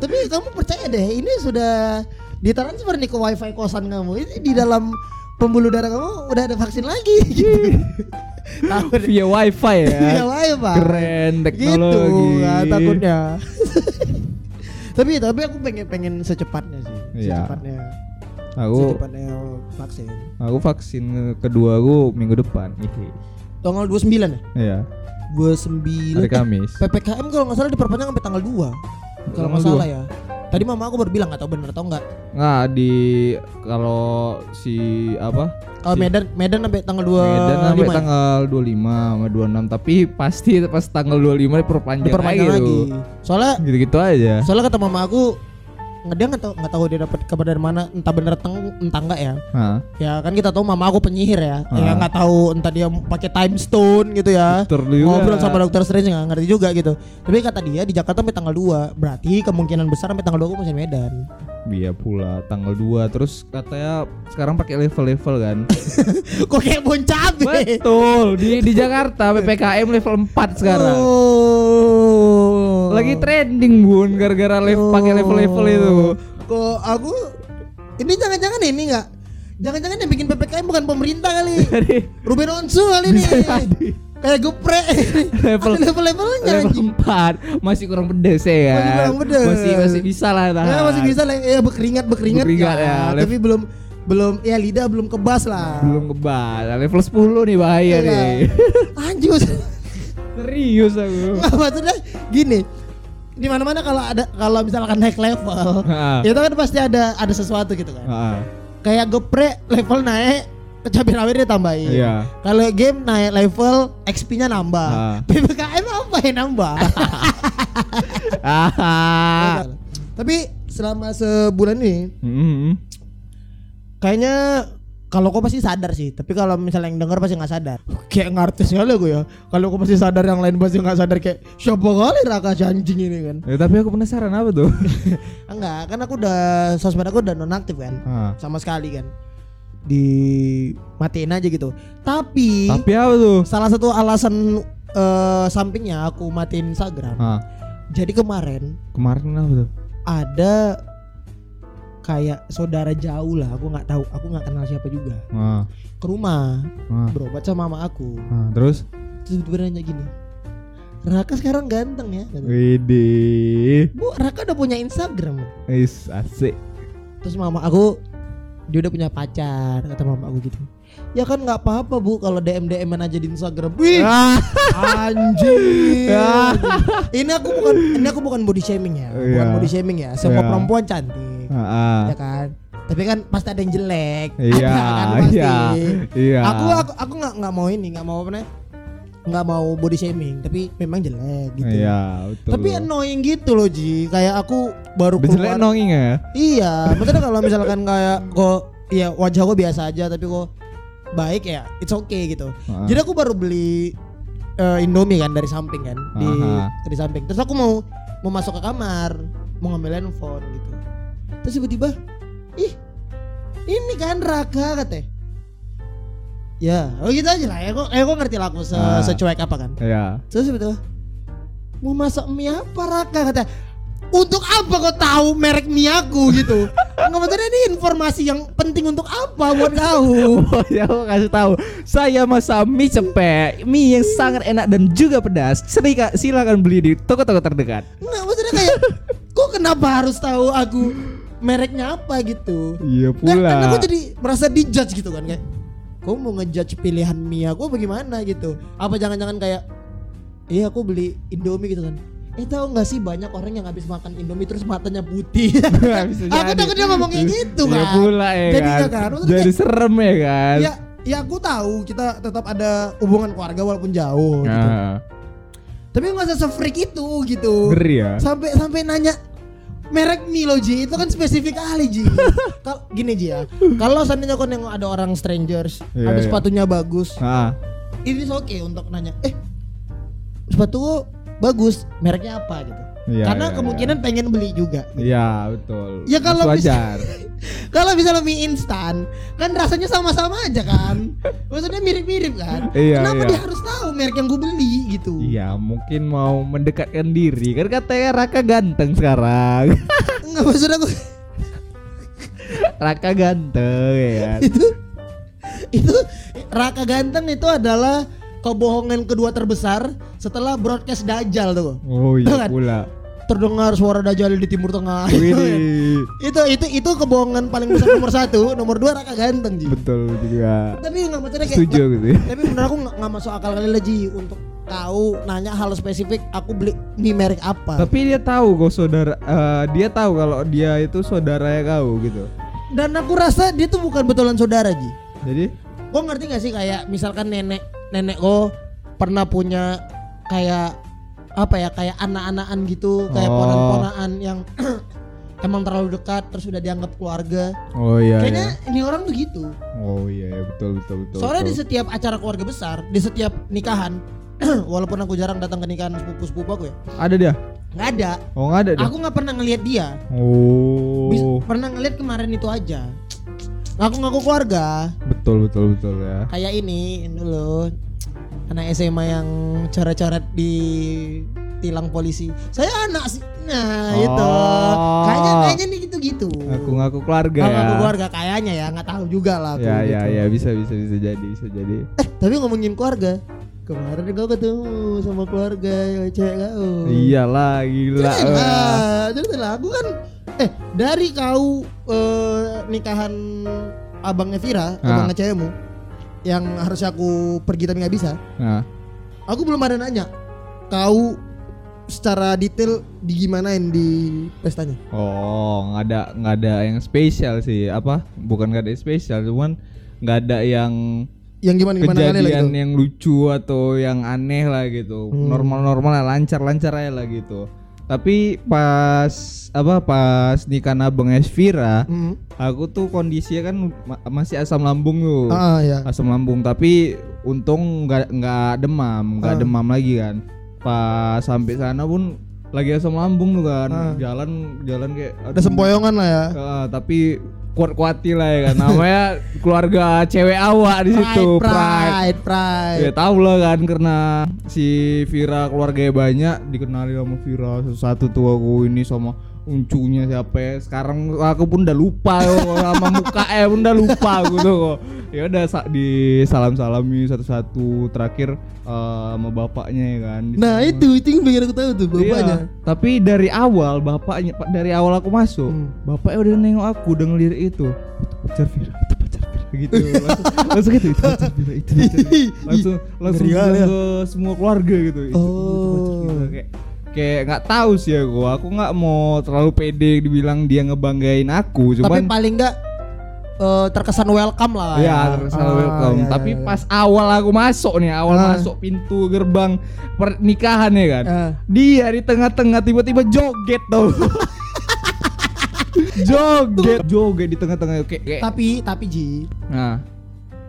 S2: Tapi kamu percaya deh, ini sudah ditransfer nih ke wifi kosan kamu. Ini di dalam pembuluh darah kamu udah ada vaksin lagi gitu.
S3: Via wifi ya.
S2: Iya, wifi.
S3: Keren
S2: Gitu,
S3: teknologi.
S2: nggak takutnya. tapi tapi aku pengen pengen secepatnya sih.
S3: Iya.
S2: Secepatnya.
S3: Aku
S2: Secepatnya vaksin.
S3: aku vaksin kedua aku minggu depan. Hihi.
S2: Tanggal 29 ya?
S3: Iya.
S2: 29
S3: Hari Kamis.
S2: Eh, PPKM kalau nggak salah diperpanjang sampai tanggal 2 Kalau nggak salah ya Tadi mama aku baru bilang nggak tahu bener atau enggak
S3: Nggak di kalau si apa?
S2: Kalau
S3: Si-
S2: Medan Medan sampai tanggal 2
S3: Medan sampai tanggal 25 sama 26 tapi pasti pas tanggal 25 diperpanjang,
S2: diperpanjang
S3: lagi,
S2: lagi. Soalnya
S3: Gitu-gitu aja.
S2: soalnya kata mama aku dia nggak tahu nggak tahu dia dapat kabar dari mana entah bener entah, entah enggak ya.
S3: Nah,
S2: ya kan kita tahu mama aku penyihir ya.
S3: Ah.
S2: ya nggak tahu entah dia pakai time stone gitu ya. Ngobrol sama dokter Strange nggak ngerti juga gitu. Tapi kata dia di Jakarta sampai tanggal 2 berarti kemungkinan besar sampai tanggal 2 aku masih Medan.
S3: Iya pula tanggal 2 terus katanya sekarang pakai level-level kan.
S2: kok kayak bon cabe
S3: Betul, di di Jakarta PPKM level 4 sekarang.
S2: oh
S3: Lagi trending Bun gara-gara level pakai level-level itu.
S2: kok aku ini jangan-jangan ini nggak jangan-jangan yang bikin PPKM bukan pemerintah kali
S3: Jadi
S2: Ruben Onsu kali ini
S3: jadi.
S2: kayak geprek
S3: Level-
S2: Ada level-levelnya
S3: level
S2: anjing
S3: 4 masih kurang pedes ya kan.
S2: Masih kurang pedes.
S3: Masih masih bisa lah tahan.
S2: ya masih bisa lah ya berkeringat berkeringat,
S3: Berkeringat ya,
S2: ya, tapi belum belum ya lidah belum kebas lah
S3: Belum kebal. Level 10 nih bahaya
S2: Iya.
S3: nih.
S2: maksud-
S3: Serius aku.
S2: nggak maksudnya gini di mana mana kalau ada kalau misalkan naik level
S3: Ha.
S2: itu kan pasti ada ada sesuatu gitu kan
S3: Heeh.
S2: kayak geprek level naik cabai rawit dia tambahin
S3: Iya.
S2: kalau game naik level XP-nya nambah
S3: Ah.
S2: PPKM apa yang nambah
S3: Ah.
S2: tapi selama sebulan ini
S3: Mm-mm.
S2: kayaknya kalau kau pasti sadar sih tapi kalau misalnya yang denger pasti nggak sadar kayak ngartis sekali gue ya kalau kau pasti sadar yang lain pasti nggak sadar kayak siapa kali raka si anjing ini kan
S3: Ya, tapi aku penasaran apa tuh?
S2: enggak kan aku udah sosmed aku udah nonaktif kan
S3: Ah.
S2: sama sekali kan di matiin aja gitu tapi,
S3: Tapi apa tuh?
S2: salah satu alasan eh, sampingnya aku matiin Instagram
S3: Ah.
S2: jadi kemarin
S3: Kemarin apa tuh?
S2: ada kayak saudara jauh lah aku nggak tahu aku nggak kenal siapa juga
S3: Ah.
S2: ke rumah
S3: Ah.
S2: berobat sama mama aku
S3: Ah. Terus?
S2: terus tiba nanya gini Raka sekarang ganteng ya.
S3: Widih.
S2: Bu Raka udah punya Instagram
S3: Is asik.
S2: terus mama aku dia udah punya pacar kata mama aku gitu ya kan nggak apa-apa bu kalau DM DM aja di Instagram wih anjing ini aku bukan ini aku bukan body shaming ya bukan
S3: Iya.
S2: body shaming ya semua
S3: Iya.
S2: perempuan cantik
S3: Ah.
S2: ya kan tapi kan pasti ada yang jelek
S3: Iya,
S2: Ada kan pasti.
S3: iya, iya.
S2: aku aku aku nggak nggak mau ini nggak mau apa namanya nggak mau body shaming tapi memang jelek gitu
S3: Iya, betul.
S2: tapi annoying gitu loh Ji kayak aku baru
S3: Udah jelek
S2: keluar
S3: nonging ya?
S2: iya maksudnya kalau misalkan kayak kok ya wajah kok biasa aja tapi kok baik ya it's okay gitu
S3: Ah.
S2: jadi aku baru beli eh, Indomie kan dari samping kan di dari samping terus aku mau mau masuk ke kamar mau ngambil handphone gitu terus tiba-tiba ih ini kan Raka katanya Ya, oh gitu aja lah. Ya kok, eh kok ngerti lah aku se
S3: Ah.
S2: secuek apa kan.
S3: Ya.
S2: Terus betul. Mau masak mie apa Raka kata. Untuk apa kau tahu merek mie aku gitu? Enggak maksudnya ini informasi yang penting untuk apa buat kau?
S3: Oh ya aku kasih tahu. Saya masak mie cepek, mie yang sangat enak dan juga pedas. Serika, silakan beli di toko-toko terdekat.
S2: Enggak maksudnya kayak kok kenapa harus tahu aku mereknya apa gitu?
S3: Iya
S2: Dan, dan aku jadi merasa dijudge gitu kan kayak Kau mau ngejudge pilihan mie aku bagaimana gitu Apa jangan-jangan kayak Iya aku beli Indomie gitu kan Eh tahu nggak sih banyak orang yang habis makan Indomie terus matanya putih Aku
S3: jadi.
S2: takut dia ngomong kayak gitu kan
S3: Iya pula ya
S2: Jadinya
S3: kan.
S2: kan,
S3: Jadi
S2: kayak-
S3: serem ya kan.
S2: Ya ya aku tahu kita tetap ada hubungan keluarga walaupun jauh gitu.
S3: Nah,
S2: Tapi nggak usah se-freak itu gitu
S3: ngeri ya.
S2: sampai sampai nanya merek mie lo Ji. Itu kan spesifik kali Ji. Kal- gini Ji ya. Kalau seandainya kau nengok ada orang strangers
S3: Iya,
S2: ada
S3: iya.
S2: sepatunya bagus
S3: Ah,
S2: ini oke untuk nanya eh sepatu bagus mereknya apa? Gitu
S3: Iya,
S2: karena
S3: iya,
S2: kemungkinan pengen beli juga
S3: Iya betul.
S2: Ya, kalau bisa- kalau misalnya mie instan kan rasanya sama-sama aja kan maksudnya mirip-mirip kan
S3: Iya,
S2: kenapa
S3: iya.
S2: dia harus tahu merek yang gue beli gitu
S3: Iya mungkin mau mendekatkan diri kan katanya Raka ganteng sekarang.
S2: Enggak maksud aku
S3: Raka ganteng ya kan.
S2: itu itu Raka Ganteng itu adalah kebohongan kedua terbesar setelah broadcast Dajjal tuh.
S3: Oh iya
S2: kan?
S3: pula.
S2: Terdengar suara Dajjal di Timur Tengah.
S3: Widih.
S2: itu itu itu kebohongan paling besar nomor satu, nomor dua Raka Ganteng Ji.
S3: Betul juga.
S2: Tapi nggak maksudnya kayak
S3: Setuju gitu ya.
S2: tapi menurut aku nggak masuk akal kali lah Ji untuk tahu nanya hal spesifik aku beli mie merek apa.
S3: Tapi dia tahu kok saudara eh, dia tahu kalau dia itu saudaranya kau gitu.
S2: Dan aku rasa dia tuh bukan betulan saudara Ji.
S3: Jadi
S2: Kok ngerti gak sih kayak misalkan nenek nenek kok pernah punya kayak apa ya kayak anak-anakan gitu kayak
S3: Oh.
S2: ponan-ponaan yang emang terlalu dekat terus udah dianggap keluarga.
S3: Oh iya
S2: Kayaknya
S3: iya.
S2: ini orang tuh gitu.
S3: Oh iya, iya betul betul betul.
S2: Soalnya di
S3: betul.
S2: setiap acara keluarga besar, di setiap nikahan, walaupun aku jarang datang ke nikahan sepupu-sepupu aku ya,
S3: ada dia.
S2: nggak ada.
S3: Oh nggak ada dia.
S2: Aku nggak pernah ngelihat dia.
S3: Oh.
S2: Bis- pernah ngelihat kemarin itu aja. Ngaku-ngaku keluarga.
S3: Betul betul betul ya.
S2: kayak ini ini dulu anak SMA yang coret-coret di tilang polisi saya anak sih nah
S3: Oh.
S2: itu kayaknya kayaknya nih gitu gitu
S3: Aku ngaku keluarga
S2: Kalau
S3: ya.
S2: aku keluarga kayaknya ya nggak tahu juga lah aku
S3: Ya
S2: gitu.
S3: ya ya bisa bisa bisa jadi bisa jadi.
S2: eh tapi ngomongin keluarga kemarin kau ketemu sama keluarga cewek kau
S3: Iyalah gila.
S2: Ceritain lah, ceritain lah. Aku kan eh dari kau eh, nikahan abangnya Vira,
S3: Ah.
S2: abangnya cewekmu yang harusnya aku pergi tapi nggak bisa.
S3: Nah,
S2: Aku belum ada nanya kau secara detail digimanain di pestanya.
S3: oh nggak ada nggak ada yang spesial sih apa? Bukan nggak ada yang spesial, cuman nggak ada yang
S2: Yang gimana gimana kali lah
S3: kejadian
S2: gitu.
S3: yang lucu atau yang aneh lah gitu.
S2: Hmm.
S3: Normal-normal lah, lancar-lancar aja lah gitu. Tapi pas apa pas nikah abang Esvira,
S2: Hmm.
S3: aku tuh kondisinya kan ma- masih asam lambung tuh.
S2: Ah ya.
S3: asam lambung tapi untung nggak nggak demam nggak
S2: Ah.
S3: demam lagi kan pas sampai sana pun lagi asam lambung tuh kan
S2: Ah.
S3: jalan jalan kayak
S2: Ada sempoyongan lah ya.
S3: Ah, tapi kuat kuati lah ya kan. Namanya keluarga cewek awak di situ
S2: Pride, pride, pride.
S3: ya tahu lah kan karena si Vira keluarganya banyak dikenali sama Vira satu tuh aku ini sama uncunya siapa ya. Sekarang aku pun udah lupa yo, sama muka eh pun udah lupa aku tuh kok ya udah sa- di salam salami satu satu terakhir eh, sama bapaknya ya kan
S2: Nah itu itu yang pengen aku tahu tuh bapaknya.
S3: Iya, tapi dari awal bapaknya Pak, dari awal aku masuk
S2: Hmm.
S3: bapaknya udah nengok aku udah ngelirik itu itu pacar Vira itu pacar Vira gitu langsung, langsung gitu itu pacar Vira itu pacar Vira. langsung langsung
S2: Ngeri
S3: bilang
S2: kali ya.
S3: ke semua keluarga gitu itu, itu pacar Vira.
S2: Oh.
S3: kayak kayak nggak tahu sih aku aku nggak mau terlalu pede dibilang dia ngebanggain aku
S2: Tapi
S3: cuman
S2: paling enggak eh, terkesan welcome lah
S3: Ya, terus
S2: Ah,
S3: welcome.
S2: iya,
S3: Tapi
S2: iya, iya.
S3: pas awal aku masuk nih, awal
S2: Ah.
S3: masuk pintu gerbang pernikahan ya kan.
S2: Ah.
S3: Dia di tengah-tengah tiba-tiba joget tuh. joget, joget di tengah-tengah kayak, kayak.
S2: tapi tapi Ji,
S3: Nah,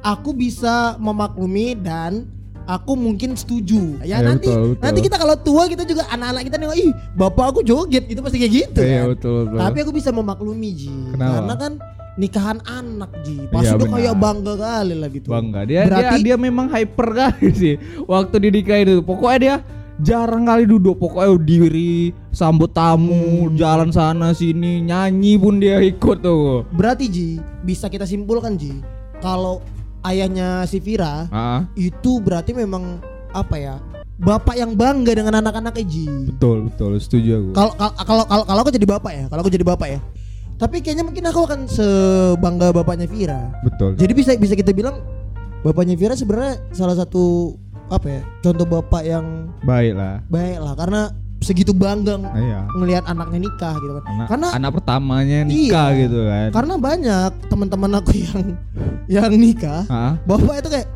S2: aku bisa memaklumi dan aku mungkin setuju. Ya,
S3: Ya,
S2: nanti
S3: betul, betul.
S2: nanti kita kalau tua kita juga anak-anak kita nengok, ih bapak aku joget itu pasti kayak gitu
S3: iya
S2: kan.
S3: betul betul.
S2: Tapi aku bisa memaklumi Ji.
S3: Kenapa?
S2: Karena kan nikahan anak Ji. Pasti
S3: Iya,
S2: udah
S3: benar.
S2: kayak bangga kali lah gitu.
S3: Bangga dia
S2: Berarti-
S3: dia dia memang hyper kali sih waktu di nikah itu. Pokoknya dia jarang kali duduk pokoknya diri sambut tamu
S2: Hmm.
S3: jalan sana sini nyanyi pun dia ikut tuh
S2: Berarti Ji, bisa kita simpulkan Ji, kalau ayahnya si Vira
S3: ah
S2: itu berarti memang apa ya? Bapak yang bangga dengan anak-anaknya Ji.
S3: betul betul setuju aku
S2: Kalau kal- kalau kalau kalau aku jadi bapak ya, kalau aku jadi bapak ya. Tapi kayaknya mungkin aku akan sebangga bapaknya Vira.
S3: betul
S2: Jadi bisa bisa kita bilang bapaknya Vira sebenarnya salah satu apa ya? Contoh bapak yang
S3: baik lah
S2: baik lah karena segitu bangga ng-
S3: iya
S2: ngelihat anaknya nikah gitu kan.
S3: anak
S2: Karena
S3: anak pertamanya nikah
S2: Iya.
S3: gitu kan
S2: karena banyak teman-teman aku yang yang nikah,
S3: ah
S2: bapak itu kayak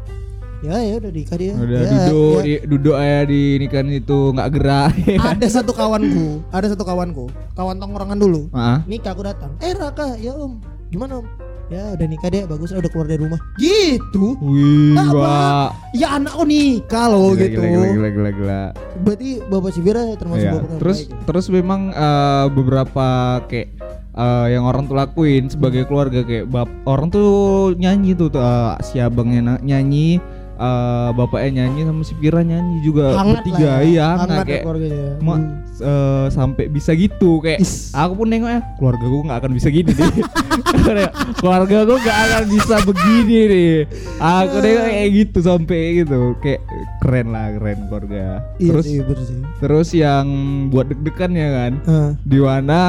S2: ya ya udah nikah dia.
S3: udah
S2: Ya,
S3: duduk
S2: ya.
S3: di- duduk aja di nikahan itu nggak gerak
S2: Ada satu kawanku, ada satu kawanku, kawan tongkrongan dulu.
S3: ah
S2: Nikah aku datang. Eh Raka, ya Om. Gimana Om? Ya udah nikah deh, bagus lah udah keluar dari rumah. Gitu.
S3: wih wah
S2: Ya anakku nikah loh
S3: Gila,
S2: gitu.
S3: gila, gila, gila, gila, gila.
S2: Berarti Bapak si Vira termasuk
S3: Iya,
S2: bapak
S3: terus
S2: baik.
S3: terus memang eh, beberapa kayak eh, yang orang tuh lakuin sebagai keluarga kayak bap orang tuh nyanyi tuh, tuh eh, si abangnya nyanyi eh, bapaknya nyanyi sama si Pira nyanyi juga
S2: hangat
S3: bertiga
S2: ya.
S3: iya
S2: hangat
S3: hangat
S2: ya
S3: kayak
S2: keluarganya.
S3: ma-
S2: Hmm.
S3: eh, sampai bisa gitu kayak
S2: Is.
S3: aku pun nengoknya keluarga gue nggak akan bisa gini deh keluarga gue nggak akan bisa begini nih aku nengok kayak gitu sampai gitu kayak keren lah keren keluarga
S2: Iya
S3: terus
S2: bener sih.
S3: terus yang buat deg-degan ya kan
S2: Ah.
S3: di mana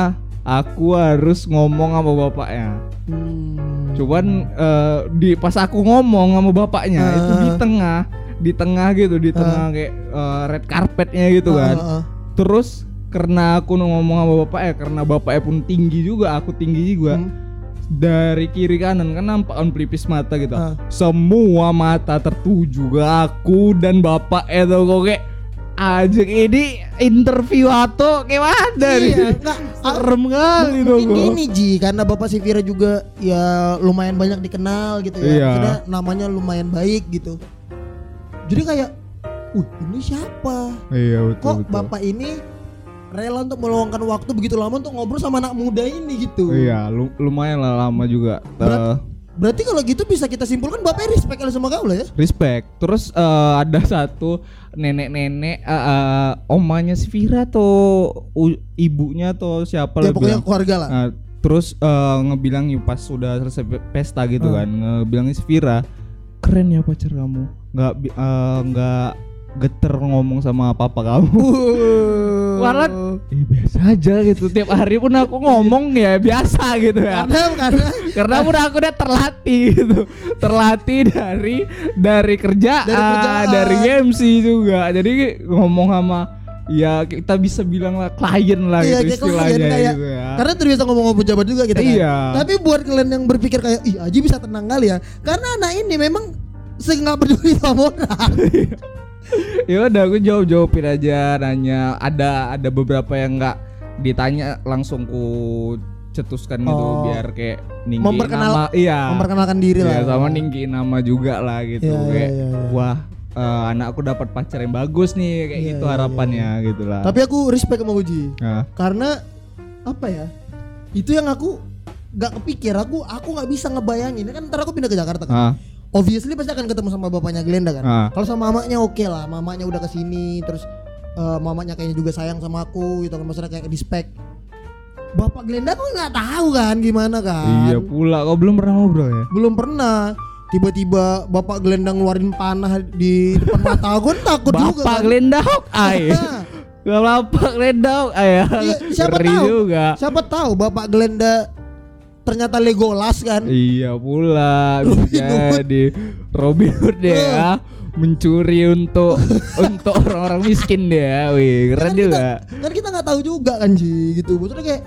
S3: aku harus ngomong sama bapaknya
S2: Hmm.
S3: cuman eh, di pas aku ngomong sama bapaknya
S2: Ah.
S3: itu di tengah di tengah gitu di tengah kayak eh, red carpetnya gitu kan
S2: Ah, ah, ah.
S3: terus karena aku ngomong sama bapaknya karena bapaknya pun tinggi juga aku tinggi juga
S2: Hmm.
S3: dari kiri kanan kan nampak kan pelipis mata gitu
S2: Ah.
S3: semua mata tertuju ke aku dan bapak itu kok kayak ajak ini interview atau kayak mana
S2: Iya,
S3: nih
S2: enggak.
S3: serem kali tuh
S2: Mungkin gini Ji, karena Bapak si Vira juga ya lumayan banyak dikenal gitu ya.
S3: Iya.
S2: Maksudnya namanya lumayan baik gitu. Jadi kayak, "Uh, ini siapa?
S3: iya betul
S2: Kok
S3: betul
S2: Bapak ini rela untuk meluangkan waktu begitu lama untuk ngobrol sama anak muda ini gitu?"
S3: iya lu- lumayan lah lama juga
S2: Berat-
S3: Eh,
S2: Berarti kalau gitu bisa kita simpulkan Bapaknya respect kali sama kau lah ya.
S3: respect terus eh, ada satu nenek-nenek eh, eh, omanya si Vira atau u- ibunya atau siapa
S2: Ya
S3: lah
S2: pokoknya
S3: bilang.
S2: keluarga lah.
S3: Nah, terus eh, ngebilang pas sudah selesai pe- pesta gitu
S2: Ah.
S3: kan ngebilangnya si Vira keren ya pacar kamu nggak nggak geter ngomong sama papa kamu Walat ya biasa aja gitu tiap hari pun aku ngomong ya biasa gitu ya
S2: Karena karena
S3: karena udah aku udah terlatih gitu terlatih dari dari kerjaan
S2: Dari kerjaan.
S3: dari MC juga jadi ngomong sama ya kita bisa bilang lah klien lah
S2: Iya,
S3: gitu istilahnya
S2: kayak-
S3: gitu ya
S2: Karena terbiasa ngomong pejabat juga kita kan.
S3: Iya.
S2: Tapi buat kalian yang berpikir kayak ih Aji bisa tenang kali ya. Karena anak ini memang nggak peduli sama orang.
S3: ya udah aku jawab jawabin aja nanya ada ada beberapa yang nggak ditanya langsung ku cetuskan gitu
S2: Oh.
S3: biar kayak ninggiin
S2: Memperkenal-
S3: nama iya
S2: Memperkenalkan diri
S3: Iya,
S2: lah.
S3: sama ninggiin nama juga lah gitu
S2: Iya, iya,
S3: kayak
S2: iya, iya.
S3: wah eh, anakku dapat pacar yang bagus nih kayak
S2: Iya,
S3: gitu
S2: iya,
S3: harapannya gitu lah
S2: Tapi aku respect sama Uji.
S3: Nah,
S2: Karena apa ya? Itu yang aku nggak kepikir. Aku aku nggak bisa ngebayangin. Ini kan ntar aku pindah ke Jakarta kan.
S3: ah,
S2: Obviously pasti akan ketemu sama bapaknya Glenda kan.
S3: Ah.
S2: Kalau sama mamanya oke lah. Mamanya udah ke sini terus eh, mamanya kayaknya juga sayang sama aku gitu kan. Maksudnya kayak respect. Bapak Glenda aku nggak tahu kan gimana kan.
S3: iya pula kau belum pernah ngobrol ya
S2: belum pernah tiba-tiba bapak gelendang ngeluarin panah di depan mata aku kan takut juga
S3: Bapak
S2: kan.
S3: Glenda ay
S2: Nah,
S3: Bapak Glenda ay
S2: iya, siapa
S3: Ngeri
S2: tahu
S3: juga
S2: siapa tahu bapak gelenda ternyata Legolas kan
S3: Iya pula
S2: Robin
S3: jadi Robin Hood deh
S2: Eh.
S3: ya mencuri untuk untuk orang-orang miskin deh. Wih, keren
S2: kan
S3: juga.
S2: kita kan kita nggak tahu juga kan Ji gitu maksudnya kayak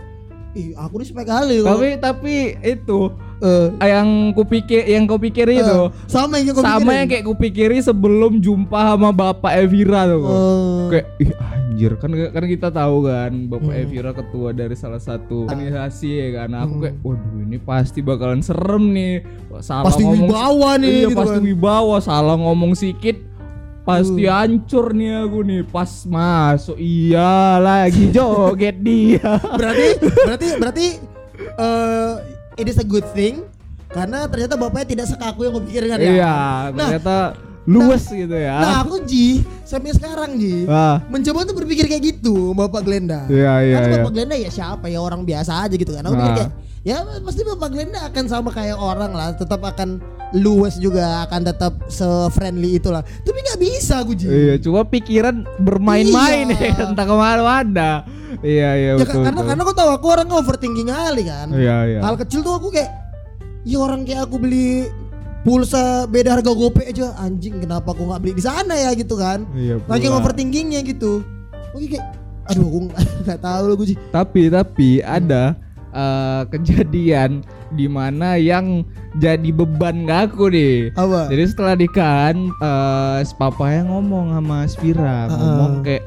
S2: ih aku respect kali
S3: Tapi tapi itu
S2: eh,
S3: yang kupikir yang kau pikir itu
S2: eh, sama yang kau
S3: sama yang kayak kupikiri sebelum jumpa sama Bapak Evira tuh.
S2: Eh,
S3: Kayak ih anjir kan kan kita tahu kan Bapak
S2: Hmm.
S3: Evira ketua dari salah satu organisasi ya kan. Aku
S2: Hmm.
S3: kayak waduh ini pasti bakalan serem nih. Salah
S2: pasti
S3: ngomong
S2: wibawa nih
S3: iya
S2: gitu
S3: pasti
S2: kan.
S3: wibawa salah ngomong sedikit pasti hancur nih aku nih pas masuk iya lagi joget dia
S2: berarti berarti berarti eh it is a good thing karena ternyata bapaknya tidak sekaku yang gue pikirkan ya.
S3: Iya,
S2: Nah,
S3: ternyata luwes gitu ya.
S2: Nah aku Ji sampai sekarang Ji
S3: Ah.
S2: mencoba tuh berpikir kayak gitu Bapak Glenda.
S3: Iya, iya,
S2: Karena
S3: iya.
S2: Bapak Glenda ya siapa ya orang biasa aja gitu kan. Aku
S3: Ah.
S2: pikir kayak ya pasti Bapak Glenda akan sama kayak orang lah, tetap akan luwes juga, akan tetap se-friendly itulah. Tapi nggak bisa aku Ji.
S3: Iya, cuma pikiran bermain-main
S2: Iya.
S3: ya, entah ke mana-mana. Iya, iya
S2: Ya,
S3: betul.
S2: karena
S3: betul.
S2: karena aku tahu aku orang overthinking kali kan.
S3: Iya, iya.
S2: Hal kecil tuh aku kayak ya orang kayak aku beli pulsa beda harga gopay aja anjing kenapa aku nggak beli di sana ya gitu kan.
S3: Iya,
S2: Lagi overthinkingnya gitu. Oke kayak aduh aku nggak- tahu loh gue sih.
S3: Tapi tapi ada eh, kejadian di mana yang jadi beban ke aku nih.
S2: Apa?
S3: Jadi setelah nikahan eh si papa yang ngomong sama Spira,
S2: Ah.
S3: ngomong kayak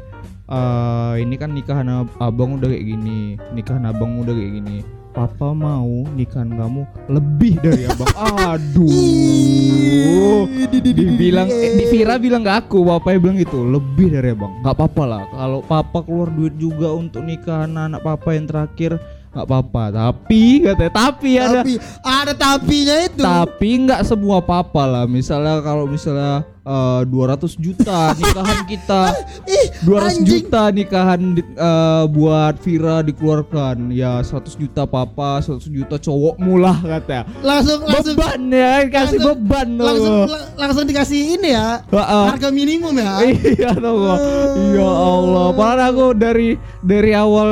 S3: eh ini kan nikahan ab- abang udah kayak gini, nikahan abang udah kayak gini. Papa mau nikahan kamu lebih dari abang. Aduh. Dibilang eh, di Vira bilang ke aku, bapaknya bilang gitu, lebih dari abang. Nggak apa-apa lah. Kalau papa keluar duit juga untuk nikahan anak papa yang terakhir, nggak apa-apa. Tapi katanya, tapi ada
S2: Tapi ada tapinya itu.
S3: tapi nggak semua papa lah. Misalnya kalau misalnya eh, 200 juta nikahan kita,
S2: Ih,
S3: 200
S2: anjing.
S3: juta nikahan di- eh, buat Vira dikeluarkan. Ya 100 juta papa, 100 juta cowok mulah katanya.
S2: Langsung langsung
S3: Beban ya, kasih
S2: langsung-
S3: beban loh.
S2: langsung lang- langsung dikasih ini ya. Harga minimum ya.
S3: Iya tau gak? Ya Allah, padahal aku dari dari awal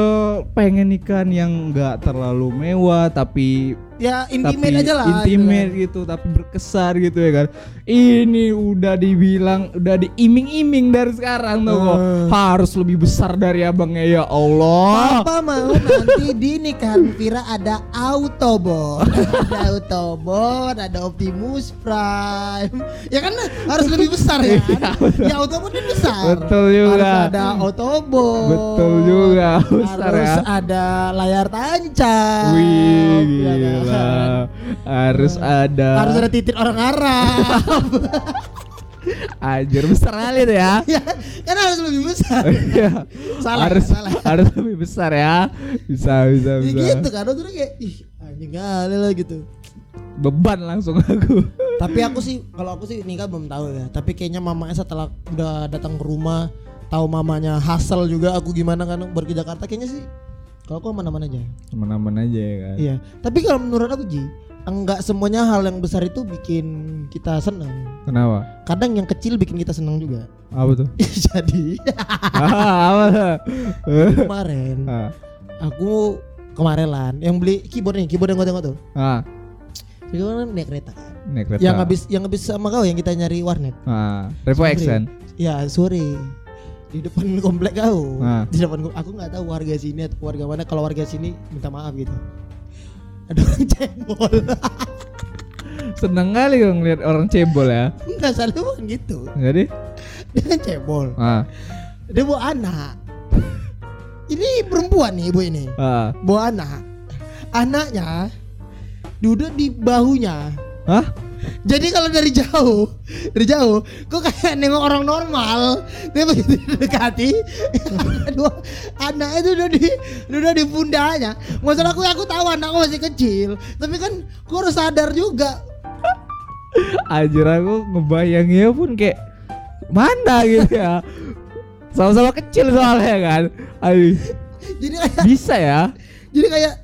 S3: pengen nikahan yang nggak terlalu mewah tapi
S2: Ya
S3: tapi
S2: intimate aja lah.
S3: intimate
S2: gitu
S3: gitu, tapi berkesan gitu ya kan ini udah dibilang udah diiming-iming dari sekarang tuh kok
S2: Eh.
S3: harus lebih besar dari abangnya ya. Allah
S2: Papa mau nanti di nikahan Vira ada Autobot, ada Autobot, ada Optimus Prime. Ya kan harus lebih besar ya. kan? ya Autobot kan besar.
S3: Iya. Betul juga.
S2: Harus ada Autobot.
S3: Betul juga, besar
S2: harus
S3: ya.
S2: ada layar tancap.
S3: wih
S2: ya kan?
S3: gila harus ada
S2: Harus ada titik orang Arab.
S3: anjir besar kali tuh ya
S2: ya, kan harus lebih besar.
S3: Iya.
S2: Salah,
S3: harus
S2: salah.
S3: harus lebih besar ya bisa bisa
S2: Ya
S3: bisa
S2: gitu kan, terus kayak ih anjing kali lah gitu.
S3: beban langsung aku
S2: Tapi aku sih kalau aku sih nikah belum tahu ya. Tapi kayaknya mamanya setelah udah datang ke rumah, tahu mamanya hasil juga aku gimana kan baru ke Jakarta kayaknya sih. Kalau aku aman-aman aja.
S3: teman-teman aja ya kan
S2: Iya. Tapi kalau menurut aku Ji, enggak semuanya hal yang besar itu bikin kita senang.
S3: kenapa
S2: Kadang yang kecil bikin kita senang juga.
S3: apa tuh
S2: Jadi
S3: ah, apa
S2: kemarin
S3: ah,
S2: aku kemarin lah yang beli keyboard nih, keyboard yang gue tengok tuh.
S3: ah
S2: Jadi kan naik kereta kan.
S3: naik kereta
S2: Yang habis yang habis sama kau yang kita nyari warnet.
S3: ah Revo X kan
S2: Ya sore di depan komplek kau.
S3: Ah.
S2: Di depan aku nggak tahu warga sini atau warga mana. Kalau warga sini minta maaf gitu. Ada orang cebol.
S3: seneng kali gue ngeliat orang cebol ya
S2: Enggak selalu bukan gitu.
S3: jadi
S2: Dia kan cebol.
S3: ah
S2: Dia bawa anak. Ini perempuan nih ibu ini.
S3: ah
S2: Bawa anak. Anaknya duduk di bahunya.
S3: Hah?
S2: Jadi kalau dari jauh, dari jauh, kok kayak nengok orang normal. Dia begitu dekati, dua anaknya itu udah di udah di pundaknya. Masalah aku aku tahu anakku masih kecil, tapi kan aku harus sadar juga.
S3: Anjir aku ngebayangnya pun kayak mana gitu ya sama-sama kecil soalnya kan Aduh,
S2: Jadi kayak
S3: bisa ya
S2: jadi kayak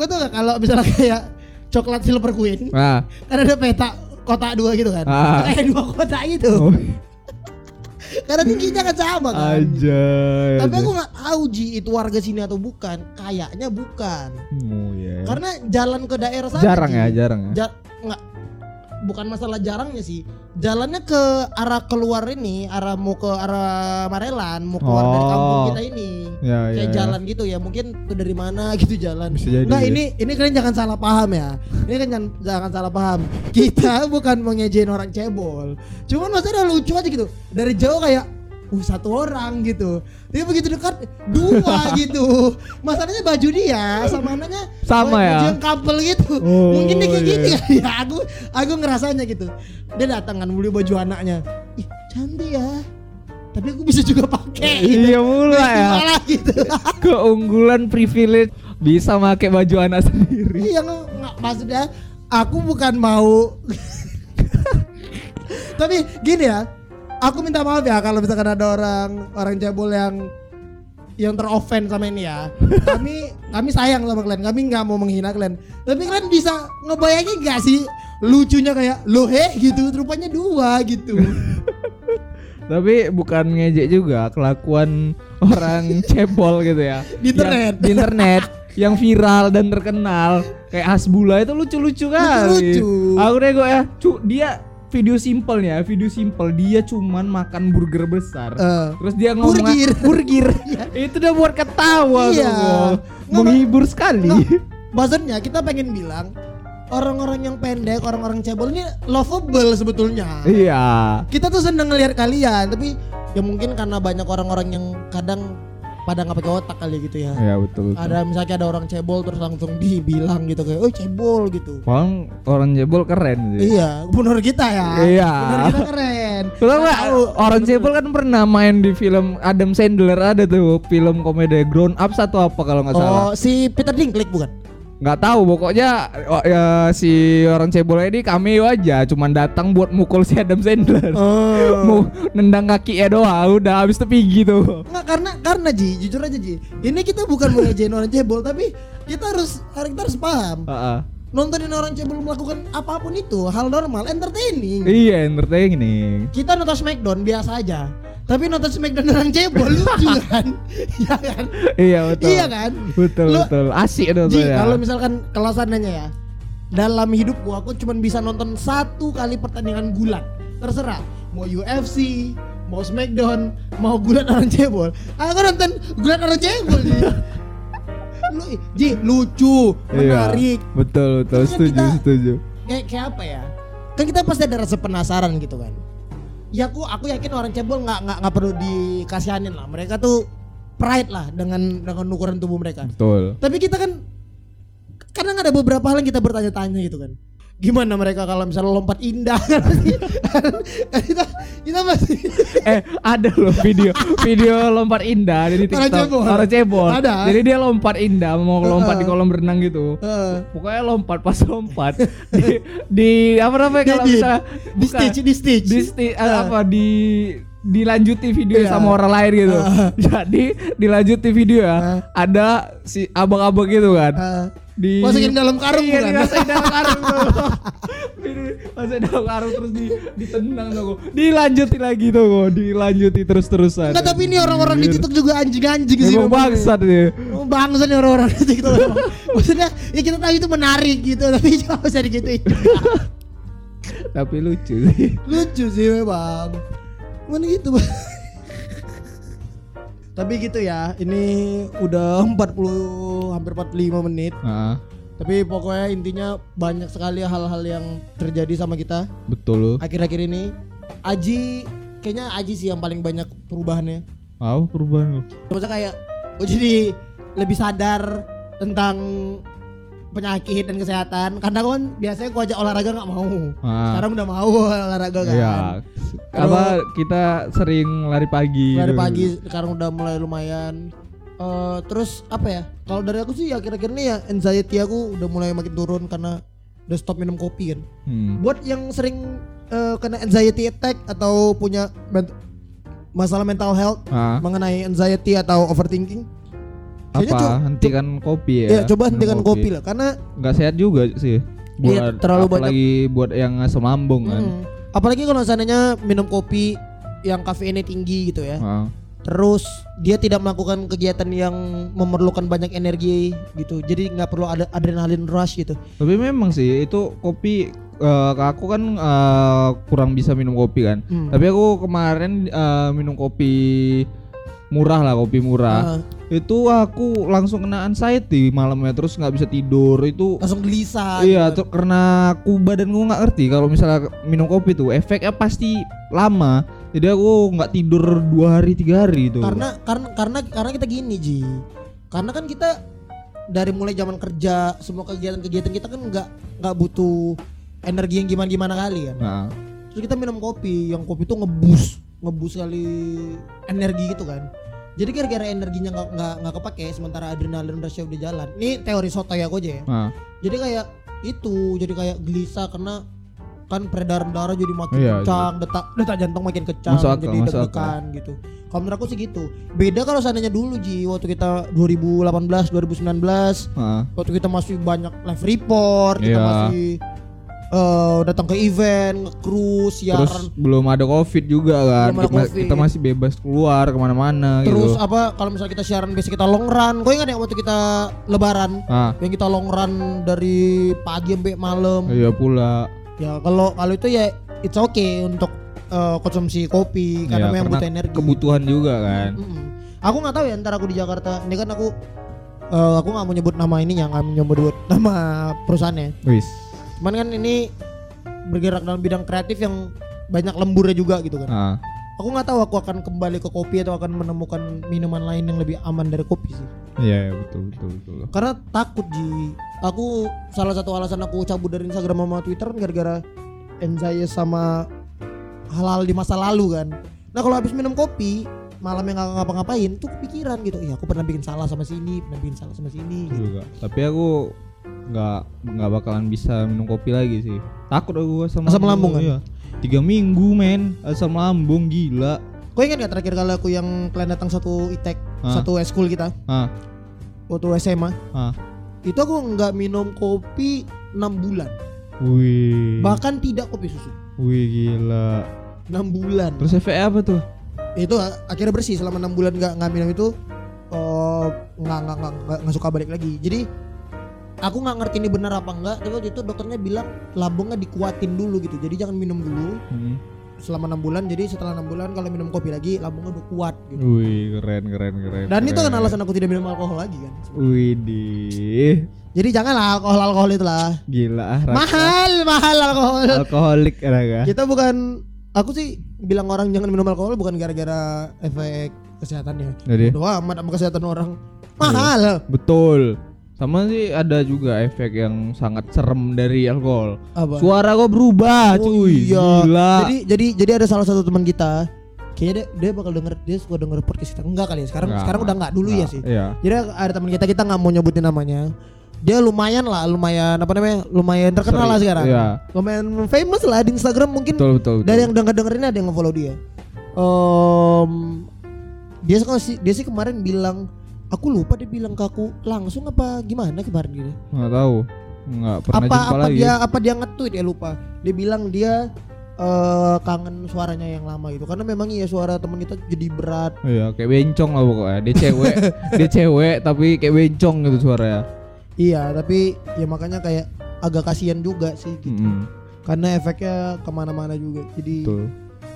S2: tau gak kalau misalnya kayak coklat silver queen,
S3: nah
S2: kan ada peta kotak dua gitu kan,
S3: Ah.
S2: kayak dua kotak gitu.
S3: oh,
S2: Karena tingginya kan sama kan.
S3: aja
S2: Tapi aku nggak tahu Ji itu warga sini atau bukan. Kayaknya bukan.
S3: oh, iya.
S2: Karena jalan ke daerah sana
S3: jarang
S2: Ji.
S3: ya jarang ya
S2: Ja- nggak bukan masalah jarangnya sih. Jalannya ke arah keluar ini, arah mau ke arah Marelan, mau keluar dari kampung
S3: Oh.
S2: kita ini.
S3: ya,
S2: Kayak
S3: ya,
S2: jalan gitu ya, mungkin tuh dari mana gitu jalan.
S3: Bisa jadi
S2: Nah
S3: ya.
S2: ini ini kalian jangan salah paham ya. Ini kan jangan, jangan salah paham. Kita bukan mau ngejein orang cebol. Cuman maksudnya lucu aja gitu. Dari jauh kayak uh satu orang gitu. Tapi begitu dekat dua gitu. Masalahnya baju dia sama anaknya
S3: Sama ya?
S2: baju yang couple gitu.
S3: Oh,
S2: Mungkin dia kayak
S3: iya.
S2: gini kali ya. Aku aku ngerasanya gitu. Dia datang kan beli baju anaknya. Ih cantik ya. Tapi aku bisa juga pakai. gitu.
S3: iya mula ya
S2: Malah gitu.
S3: keunggulan privilege Bisa pakai baju anak sendiri.
S2: Iya nggak, maksudnya aku bukan mau Tapi gini ya, aku minta maaf ya kalau misalkan ada orang orang cebol yang yang teroffend sama ini ya. Kami kami sayang sama kalian, kami nggak mau menghina kalian. Tapi kalian bisa ngebayangin gak sih lucunya kayak lo heh gitu, rupanya dua gitu.
S3: Tapi bukan ngejek juga kelakuan orang cebol gitu ya.
S2: Di internet.
S3: Yang- di internet yang viral dan terkenal kayak Hasbula itu lucu-lucu kali.
S2: Lucu-lucu.
S3: Aku nego ya, cu, dia video simple ya, video simple dia cuman makan burger besar.
S2: Eh.
S3: Terus dia ngomong
S2: Burgir.
S3: burgir. itu udah buat ketawa
S2: Iya. Nggak,
S3: Menghibur sekali.
S2: Nggak, maksudnya kita pengen bilang orang-orang yang pendek, orang-orang cebol ini lovable sebetulnya.
S3: Iya.
S2: kita tuh seneng ngelihat kalian tapi ya mungkin karena banyak orang-orang yang kadang pada nggak pakai otak kali gitu ya
S3: Iya betul. betul.
S2: ada misalnya ada orang cebol terus langsung dibilang gitu kayak oh cebol gitu
S3: Orang orang cebol keren sih.
S2: iya menurut kita ya
S3: Iya.
S2: menurut kita keren
S3: Tahu nggak
S2: Tahu.
S3: orang cebol kan pernah main di film Adam Sandler ada tuh film komedi Grown Ups atau apa kalau nggak salah.
S2: oh si Peter Dinklage bukan
S3: Nggak tahu pokoknya oh, ya, si orang cebol ini cameo aja cuman datang buat mukul si Adam Sandler.
S2: oh
S3: Mau nendang kaki ya doang udah habis itu pergi tuh.
S2: nggak karena karena Ji jujur aja Ji ini kita bukan mau ngejain orang cebol tapi kita harus kita harus paham
S3: Heeh.
S2: nontonin orang cebol melakukan apa pun itu hal normal entertaining
S3: Iya entertaining.
S2: kita nonton Smackdown biasa aja tapi nonton Smackdown orang cebol lucu kan iya kan
S3: Iya betul.
S2: iya kan
S3: Betul
S2: Lu-
S3: betul. Asik
S2: Ji
S3: tuh ya.
S2: kalau misalkan kalau seandainya ya dalam hidupku aku cuma bisa nonton satu kali pertandingan gulat terserah mau UFC mau Smackdown mau gulat orang cebol aku nonton gulat orang cebol lu Ji lucu
S3: Iya.
S2: menarik
S3: Betul betul
S2: kan
S3: setuju
S2: kita-
S3: setuju.
S2: kayak kayak apa ya kan kita pasti ada rasa penasaran gitu kan ya aku aku yakin orang cebol nggak nggak nggak perlu dikasihanin lah. Mereka tuh pride lah dengan dengan ukuran tubuh mereka.
S3: Betul.
S2: tapi kita kan kadang ada beberapa hal yang kita bertanya-tanya gitu kan gimana mereka kalau misalnya lompat indah kan kita kita masih
S3: eh ada loh video video lompat indah dari
S2: Orang
S3: TikTok
S2: cebol.
S3: orang cebol.
S2: Ada.
S3: Jadi dia lompat indah mau lompat di kolam renang gitu.
S2: Eh,
S3: Pokoknya lompat pas lompat di, di apa namanya kalau misalnya
S2: di stage di stage
S3: di sti- eh,
S2: Eh.
S3: apa di dilanjuti video
S2: Iya.
S3: sama orang lain gitu.
S2: Eh.
S3: Jadi dilanjuti video ya.
S2: Eh.
S3: Ada si abang-abang gitu kan.
S2: Eh,
S3: di
S2: masukin dalam karung
S3: iya,
S2: bukan?
S3: dimasukin dalam karung tuh. Masukin dalam karung terus di ditendang tuh. Dilanjuti lagi tuh, dilanjuti terus-terusan.
S2: Enggak tapi ini orang-orang di TikTok juga anjing-anjing sih
S3: Emang bangsat dia.
S2: Oh, bangsa nih orang-orang di TikTok. Maksudnya ya kita tahu itu menarik gitu tapi jangan usah digituin.
S3: Tapi lucu sih.
S2: Lucu sih memang. Mana gitu Bang. Tapi gitu ya, ini udah 40 hampir 45 menit.
S3: Heeh,
S2: Tapi pokoknya intinya banyak sekali hal-hal yang terjadi sama kita
S3: betul
S2: akhir-akhir ini. Aji kayaknya Aji sih yang paling banyak perubahannya.
S3: Apa perubahan lu?
S2: Maksudnya kayak gue jadi lebih sadar tentang penyakit dan kesehatan karena kan biasanya gua ajak olahraga nggak mau
S3: Ah.
S2: sekarang udah mau olahraga kan
S3: Iya. Apa kita sering lari pagi.
S2: dari
S3: gitu.
S2: pagi sekarang udah mulai lumayan Eh, terus apa ya kalau dari aku sih akhir-akhir ini ya anxiety aku udah mulai makin turun karena udah stop minum kopi kan
S3: Hmm.
S2: buat yang sering eh, kena anxiety attack atau punya masalah mental health
S3: Ah,
S2: mengenai anxiety atau overthinking kayaknya
S3: apa?
S2: co-
S3: hentikan kopi ya.
S2: ya coba hentikan kopi lah karena
S3: Nggak sehat juga sih.
S2: Iya,
S3: Buat
S2: terlalu banyak-
S3: apalagi buat yang asam lambung kan.
S2: Hmm. Apalagi kalau seandainya minum kopi yang kafeinnya tinggi gitu ya.
S3: Ah.
S2: Terus dia tidak melakukan kegiatan yang memerlukan banyak energi gitu. Jadi nggak perlu ada adrenalin rush gitu.
S3: Tapi memang sih itu kopi eh, aku kan eh, kurang bisa minum kopi kan.
S2: Hmm.
S3: Tapi aku kemarin eh, minum kopi murah lah, kopi murah.
S2: Ah,
S3: Itu aku langsung kena anxiety malamnya terus nggak bisa tidur. Itu
S2: langsung gelisah.
S3: iya
S2: gitu.
S3: tuh karena aku badanku nggak ngerti kalau misalnya minum kopi tuh efeknya pasti lama. Jadi aku nggak tidur dua hari tiga hari itu.
S2: Karena karena karena karena kita gini Ji. Karena kan kita dari mulai zaman kerja semua kegiatan-kegiatan kita kan nggak nggak butuh energi yang gimana-gimana kali kan.
S3: Nah,
S2: Terus kita minum kopi, yang kopi tuh ngebus, ngebus kali energi gitu kan. Jadi gara-gara energinya nggak nggak nggak kepake sementara adrenalin rushnya udah jalan. Ini teori sotoy aku aja ya.
S3: Ah,
S2: Jadi kayak itu, jadi kayak gelisah karena kan peredaran darah jadi makin
S3: Iya,
S2: kencang, detak detak jantung makin kencang,
S3: Masuk akal,
S2: jadi deg-degan gitu. Kalau menurut aku sih gitu. Beda kalau seandainya dulu Ji, waktu kita 2018, 2019,
S3: ah.
S2: waktu kita masih banyak live report, kita
S3: Iya.
S2: masih eh, datang ke event, nge-cruise,
S3: Terus
S2: siaran.
S3: belum ada covid juga kan.
S2: Belum ada
S3: Kita,
S2: Covid.
S3: kita masih bebas keluar ke mana-mana
S2: Terus
S3: gitu.
S2: apa kalau misalnya kita siaran biasa kita long run. Kau ingat ya waktu kita lebaran
S3: Ah,
S2: yang kita long run dari pagi sampai malam.
S3: iya pula.
S2: Ya kalau kalau itu ya it's okay untuk eh, konsumsi kopi karena
S3: Iya,
S2: memang butuh energi.
S3: Kebutuhan juga kan.
S2: Mm-mm. Aku nggak tahu ya ntar aku di Jakarta. Ini kan aku eh, aku nggak mau nyebut nama ininya, nggak mau nyebut nama perusahaannya.
S3: Wis.
S2: Cuman kan ini bergerak dalam bidang kreatif yang banyak lemburnya juga gitu kan.
S3: Ah,
S2: Aku nggak tahu aku akan kembali ke kopi atau akan menemukan minuman lain yang lebih aman dari kopi sih.
S3: iya iya, betul betul betul.
S2: Karena takut Ji. Aku salah satu alasan aku cabut dari Instagram sama Twitter kan gara-gara anxiety sama hal-hal di masa lalu kan. Nah kalau habis minum kopi malam yang nggak ngapa-ngapain tuh kepikiran gitu. Iya aku pernah bikin salah sama sini, pernah bikin salah sama sini. Gitu.
S3: juga. Tapi aku nggak nggak bakalan bisa minum kopi lagi sih. Takut aku asam,
S2: Asam lambung kan?
S3: Iya. Tiga minggu men asam lambung gila.
S2: Kau ingat gak terakhir kali aku yang kalian datang satu itek, satu school kita
S3: Ah,
S2: waktu SMA.
S3: ah.
S2: Itu aku nggak minum kopi 6 bulan.
S3: Wih.
S2: Bahkan tidak kopi susu.
S3: Wih gila.
S2: 6 bulan.
S3: Terus efeknya apa tuh?
S2: itu akhirnya bersih selama enam bulan nggak nggak minum itu eh, nggak nggak nggak nggak- nggak suka balik lagi jadi aku nggak ngerti ini benar apa enggak tapi waktu itu dokternya bilang lambungnya dikuatin dulu gitu jadi jangan minum dulu
S3: Hmm.
S2: selama enam bulan jadi setelah enam bulan kalau minum kopi lagi lambungnya udah kuat gitu
S3: Wih keren keren keren.
S2: dan itu kan
S3: keren.
S2: alasan aku tidak minum alkohol lagi kan
S3: Wih di
S2: jadi janganlah alkohol alkohol itulah
S3: gila ah.
S2: Mahal mahal alkohol
S3: Alkoholik Raga.
S2: kita bukan aku sih bilang orang jangan minum alkohol bukan gara-gara efek kesehatannya
S3: Jadi
S2: Doa amat sama kesehatan orang mahal
S3: betul. Sama sih ada juga efek yang sangat serem dari alkohol.
S2: apa
S3: Suara kok berubah,
S2: Oh
S3: cuy.
S2: iya.
S3: Gila.
S2: jadi jadi jadi ada salah satu teman kita kayaknya dia, dia bakal denger dia suka denger podcast kita enggak kali ya sekarang
S3: Nggak.
S2: sekarang udah enggak dulu ya
S3: Nggak,
S2: sih
S3: Iya.
S2: jadi ada teman kita kita nggak mau nyebutin namanya dia lumayan lah lumayan apa namanya lumayan terkenal
S3: Sering,
S2: lah sekarang
S3: iya.
S2: lumayan famous lah di Instagram mungkin
S3: Betul betul. betul.
S2: dari yang denger dengerin ada yang nge-follow dia Em, dia sih dia sih kemarin bilang aku lupa dia bilang ke aku langsung apa gimana kemarin gitu
S3: nggak tahu. Nggak pernah
S2: apa
S3: jumpa
S2: apa
S3: lagi.
S2: dia apa dia nge-tweet ya lupa dia bilang dia eh, kangen suaranya yang lama gitu karena memang iya suara teman kita jadi berat
S3: Iya, kayak bencong lah pokoknya. Dia cewek, dia cewek tapi kayak bencong gitu suaranya.
S2: iya tapi ya makanya kayak agak kasihan juga sih gitu
S3: Mm-mm,
S2: karena efeknya ke mana-mana juga jadi
S3: betul.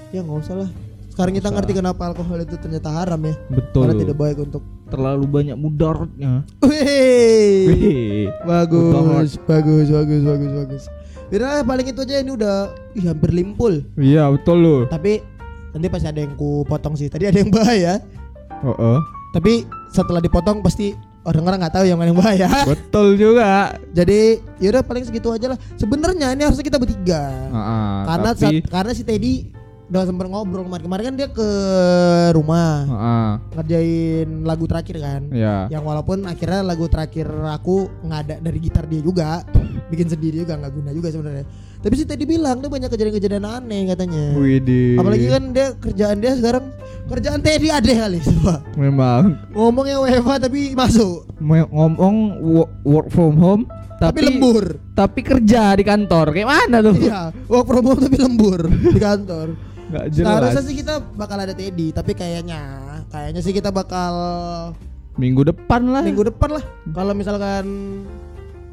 S2: ya nggak usah lah sekarang kita ngerti kenapa alkohol itu ternyata haram ya
S3: Betul.
S2: karena tidak baik untuk
S3: Terlalu banyak mudaratnya.
S2: Wih,
S3: Wih.
S2: bagus bagus bagus bagus bagus Yaudah paling itu aja ini udah ih, hampir limpul
S3: Iya, betul loh.
S2: tapi nanti pasti ada yang ku potong sih tadi ada yang bahaya
S3: Oh, oh.
S2: tapi setelah dipotong pasti orang-orang nggak tahu yang mana yang bahaya
S3: betul juga.
S2: jadi yaudah paling segitu aja lah sebenarnya ini harusnya kita bertiga karena
S3: tapi,
S2: saat- karena si Teddy udah sempat ngobrol kemarin kemarin kan dia ke rumah
S3: Ah, ah,
S2: ngerjain lagu terakhir kan.
S3: Ya.
S2: yang walaupun akhirnya lagu terakhir aku nggak ada dari gitar dia juga bikin sendiri juga nggak guna juga sebenarnya. Tapi si Teddy bilang dia banyak kejadian-kejadian aneh katanya.
S3: Widih.
S2: apalagi kan dia kerjaan dia sekarang kerjaan Teddy ada kali coba
S3: memang.
S2: Ngomongnya WFH tapi masuk.
S3: Me- ngomong wo- work from home
S2: tapi,
S3: tapi
S2: lembur.
S3: tapi kerja di kantor. Kayak mana tuh?
S2: iya work from home tapi lembur di kantor Seharusnya
S3: jelas.
S2: sih kita bakal ada Teddy tapi kayaknya kayaknya sih kita bakal
S3: Minggu depan lah.
S2: minggu depan lah kalau misalkan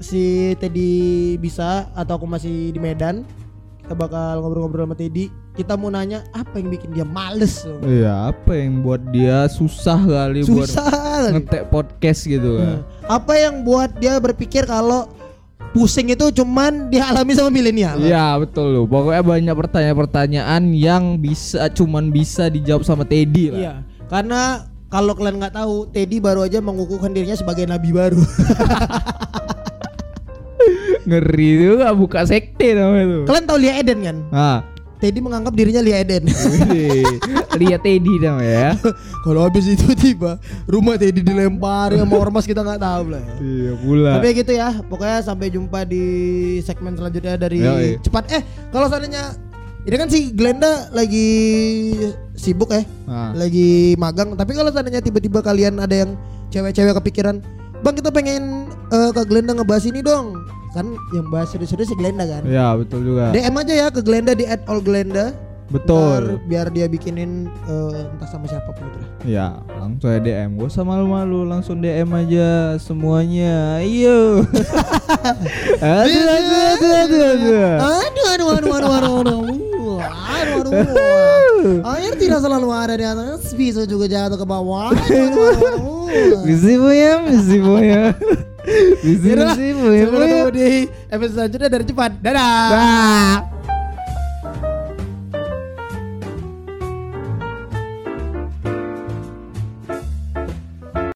S2: si Teddy bisa atau aku masih di Medan kita bakal ngobrol-ngobrol sama Teddy kita mau nanya apa yang bikin dia males.
S3: Iya, apa yang buat dia susah kali buat
S2: susah kali.
S3: ngetek podcast gitu kan.
S2: apa yang buat dia berpikir kalau pusing itu cuman dialami sama milenial
S3: Iya betul loh. Pokoknya banyak pertanyaan-pertanyaan yang bisa cuman bisa dijawab sama Teddy lah.
S2: Iya, karena kalau kalian nggak tahu, Teddy baru aja mengukuhkan dirinya sebagai nabi baru.
S3: Ngeri juga buka sekte namanya tuh.
S2: kalian tahu Lia Eden kan?
S3: Ah,
S2: Teddy menganggap dirinya Lia Eden.
S3: Lihat Teddy dong ya.
S2: Kalau habis itu tiba rumah Teddy dilempari sama ormas kita nggak tahu lah. ya.
S3: Iya pula.
S2: Tapi ya gitu ya, pokoknya sampai jumpa di segmen selanjutnya dari
S3: Yoi.
S2: cepat. Eh, kalau seandainya ini kan si Glenda lagi sibuk ya,
S3: Ah.
S2: lagi magang. Tapi kalau seandainya tiba-tiba kalian ada yang cewek-cewek kepikiran, bang kita pengen eh, ke Glenda ngebahas ini dong. Kan yang bahas serius-serius si Glenda kan.
S3: Ya betul juga.
S2: DM aja ya ke Glenda di @allglenda.
S3: Betul.
S2: Ntar biar dia bikinin eh, entah sama siapa pun itu lah.
S3: Ya, langsung aja DM. Gak usah malu-malu, langsung DM aja semuanya. Ayo. aduh, aduh, aduh, aduh, aduh.
S2: Aduh, aduh, aduh, aduh, aduh, aduh, aduh, aduh, aduh. Air tidak selalu ada di atas, bisa juga jatuh ke bawah. Aduh, aduh, aduh, aduh.
S3: Misi boya, misi boya. Bismillah.
S2: Sampai ketemu di episode selanjutnya dari cepat. Dadah.
S3: Dadah.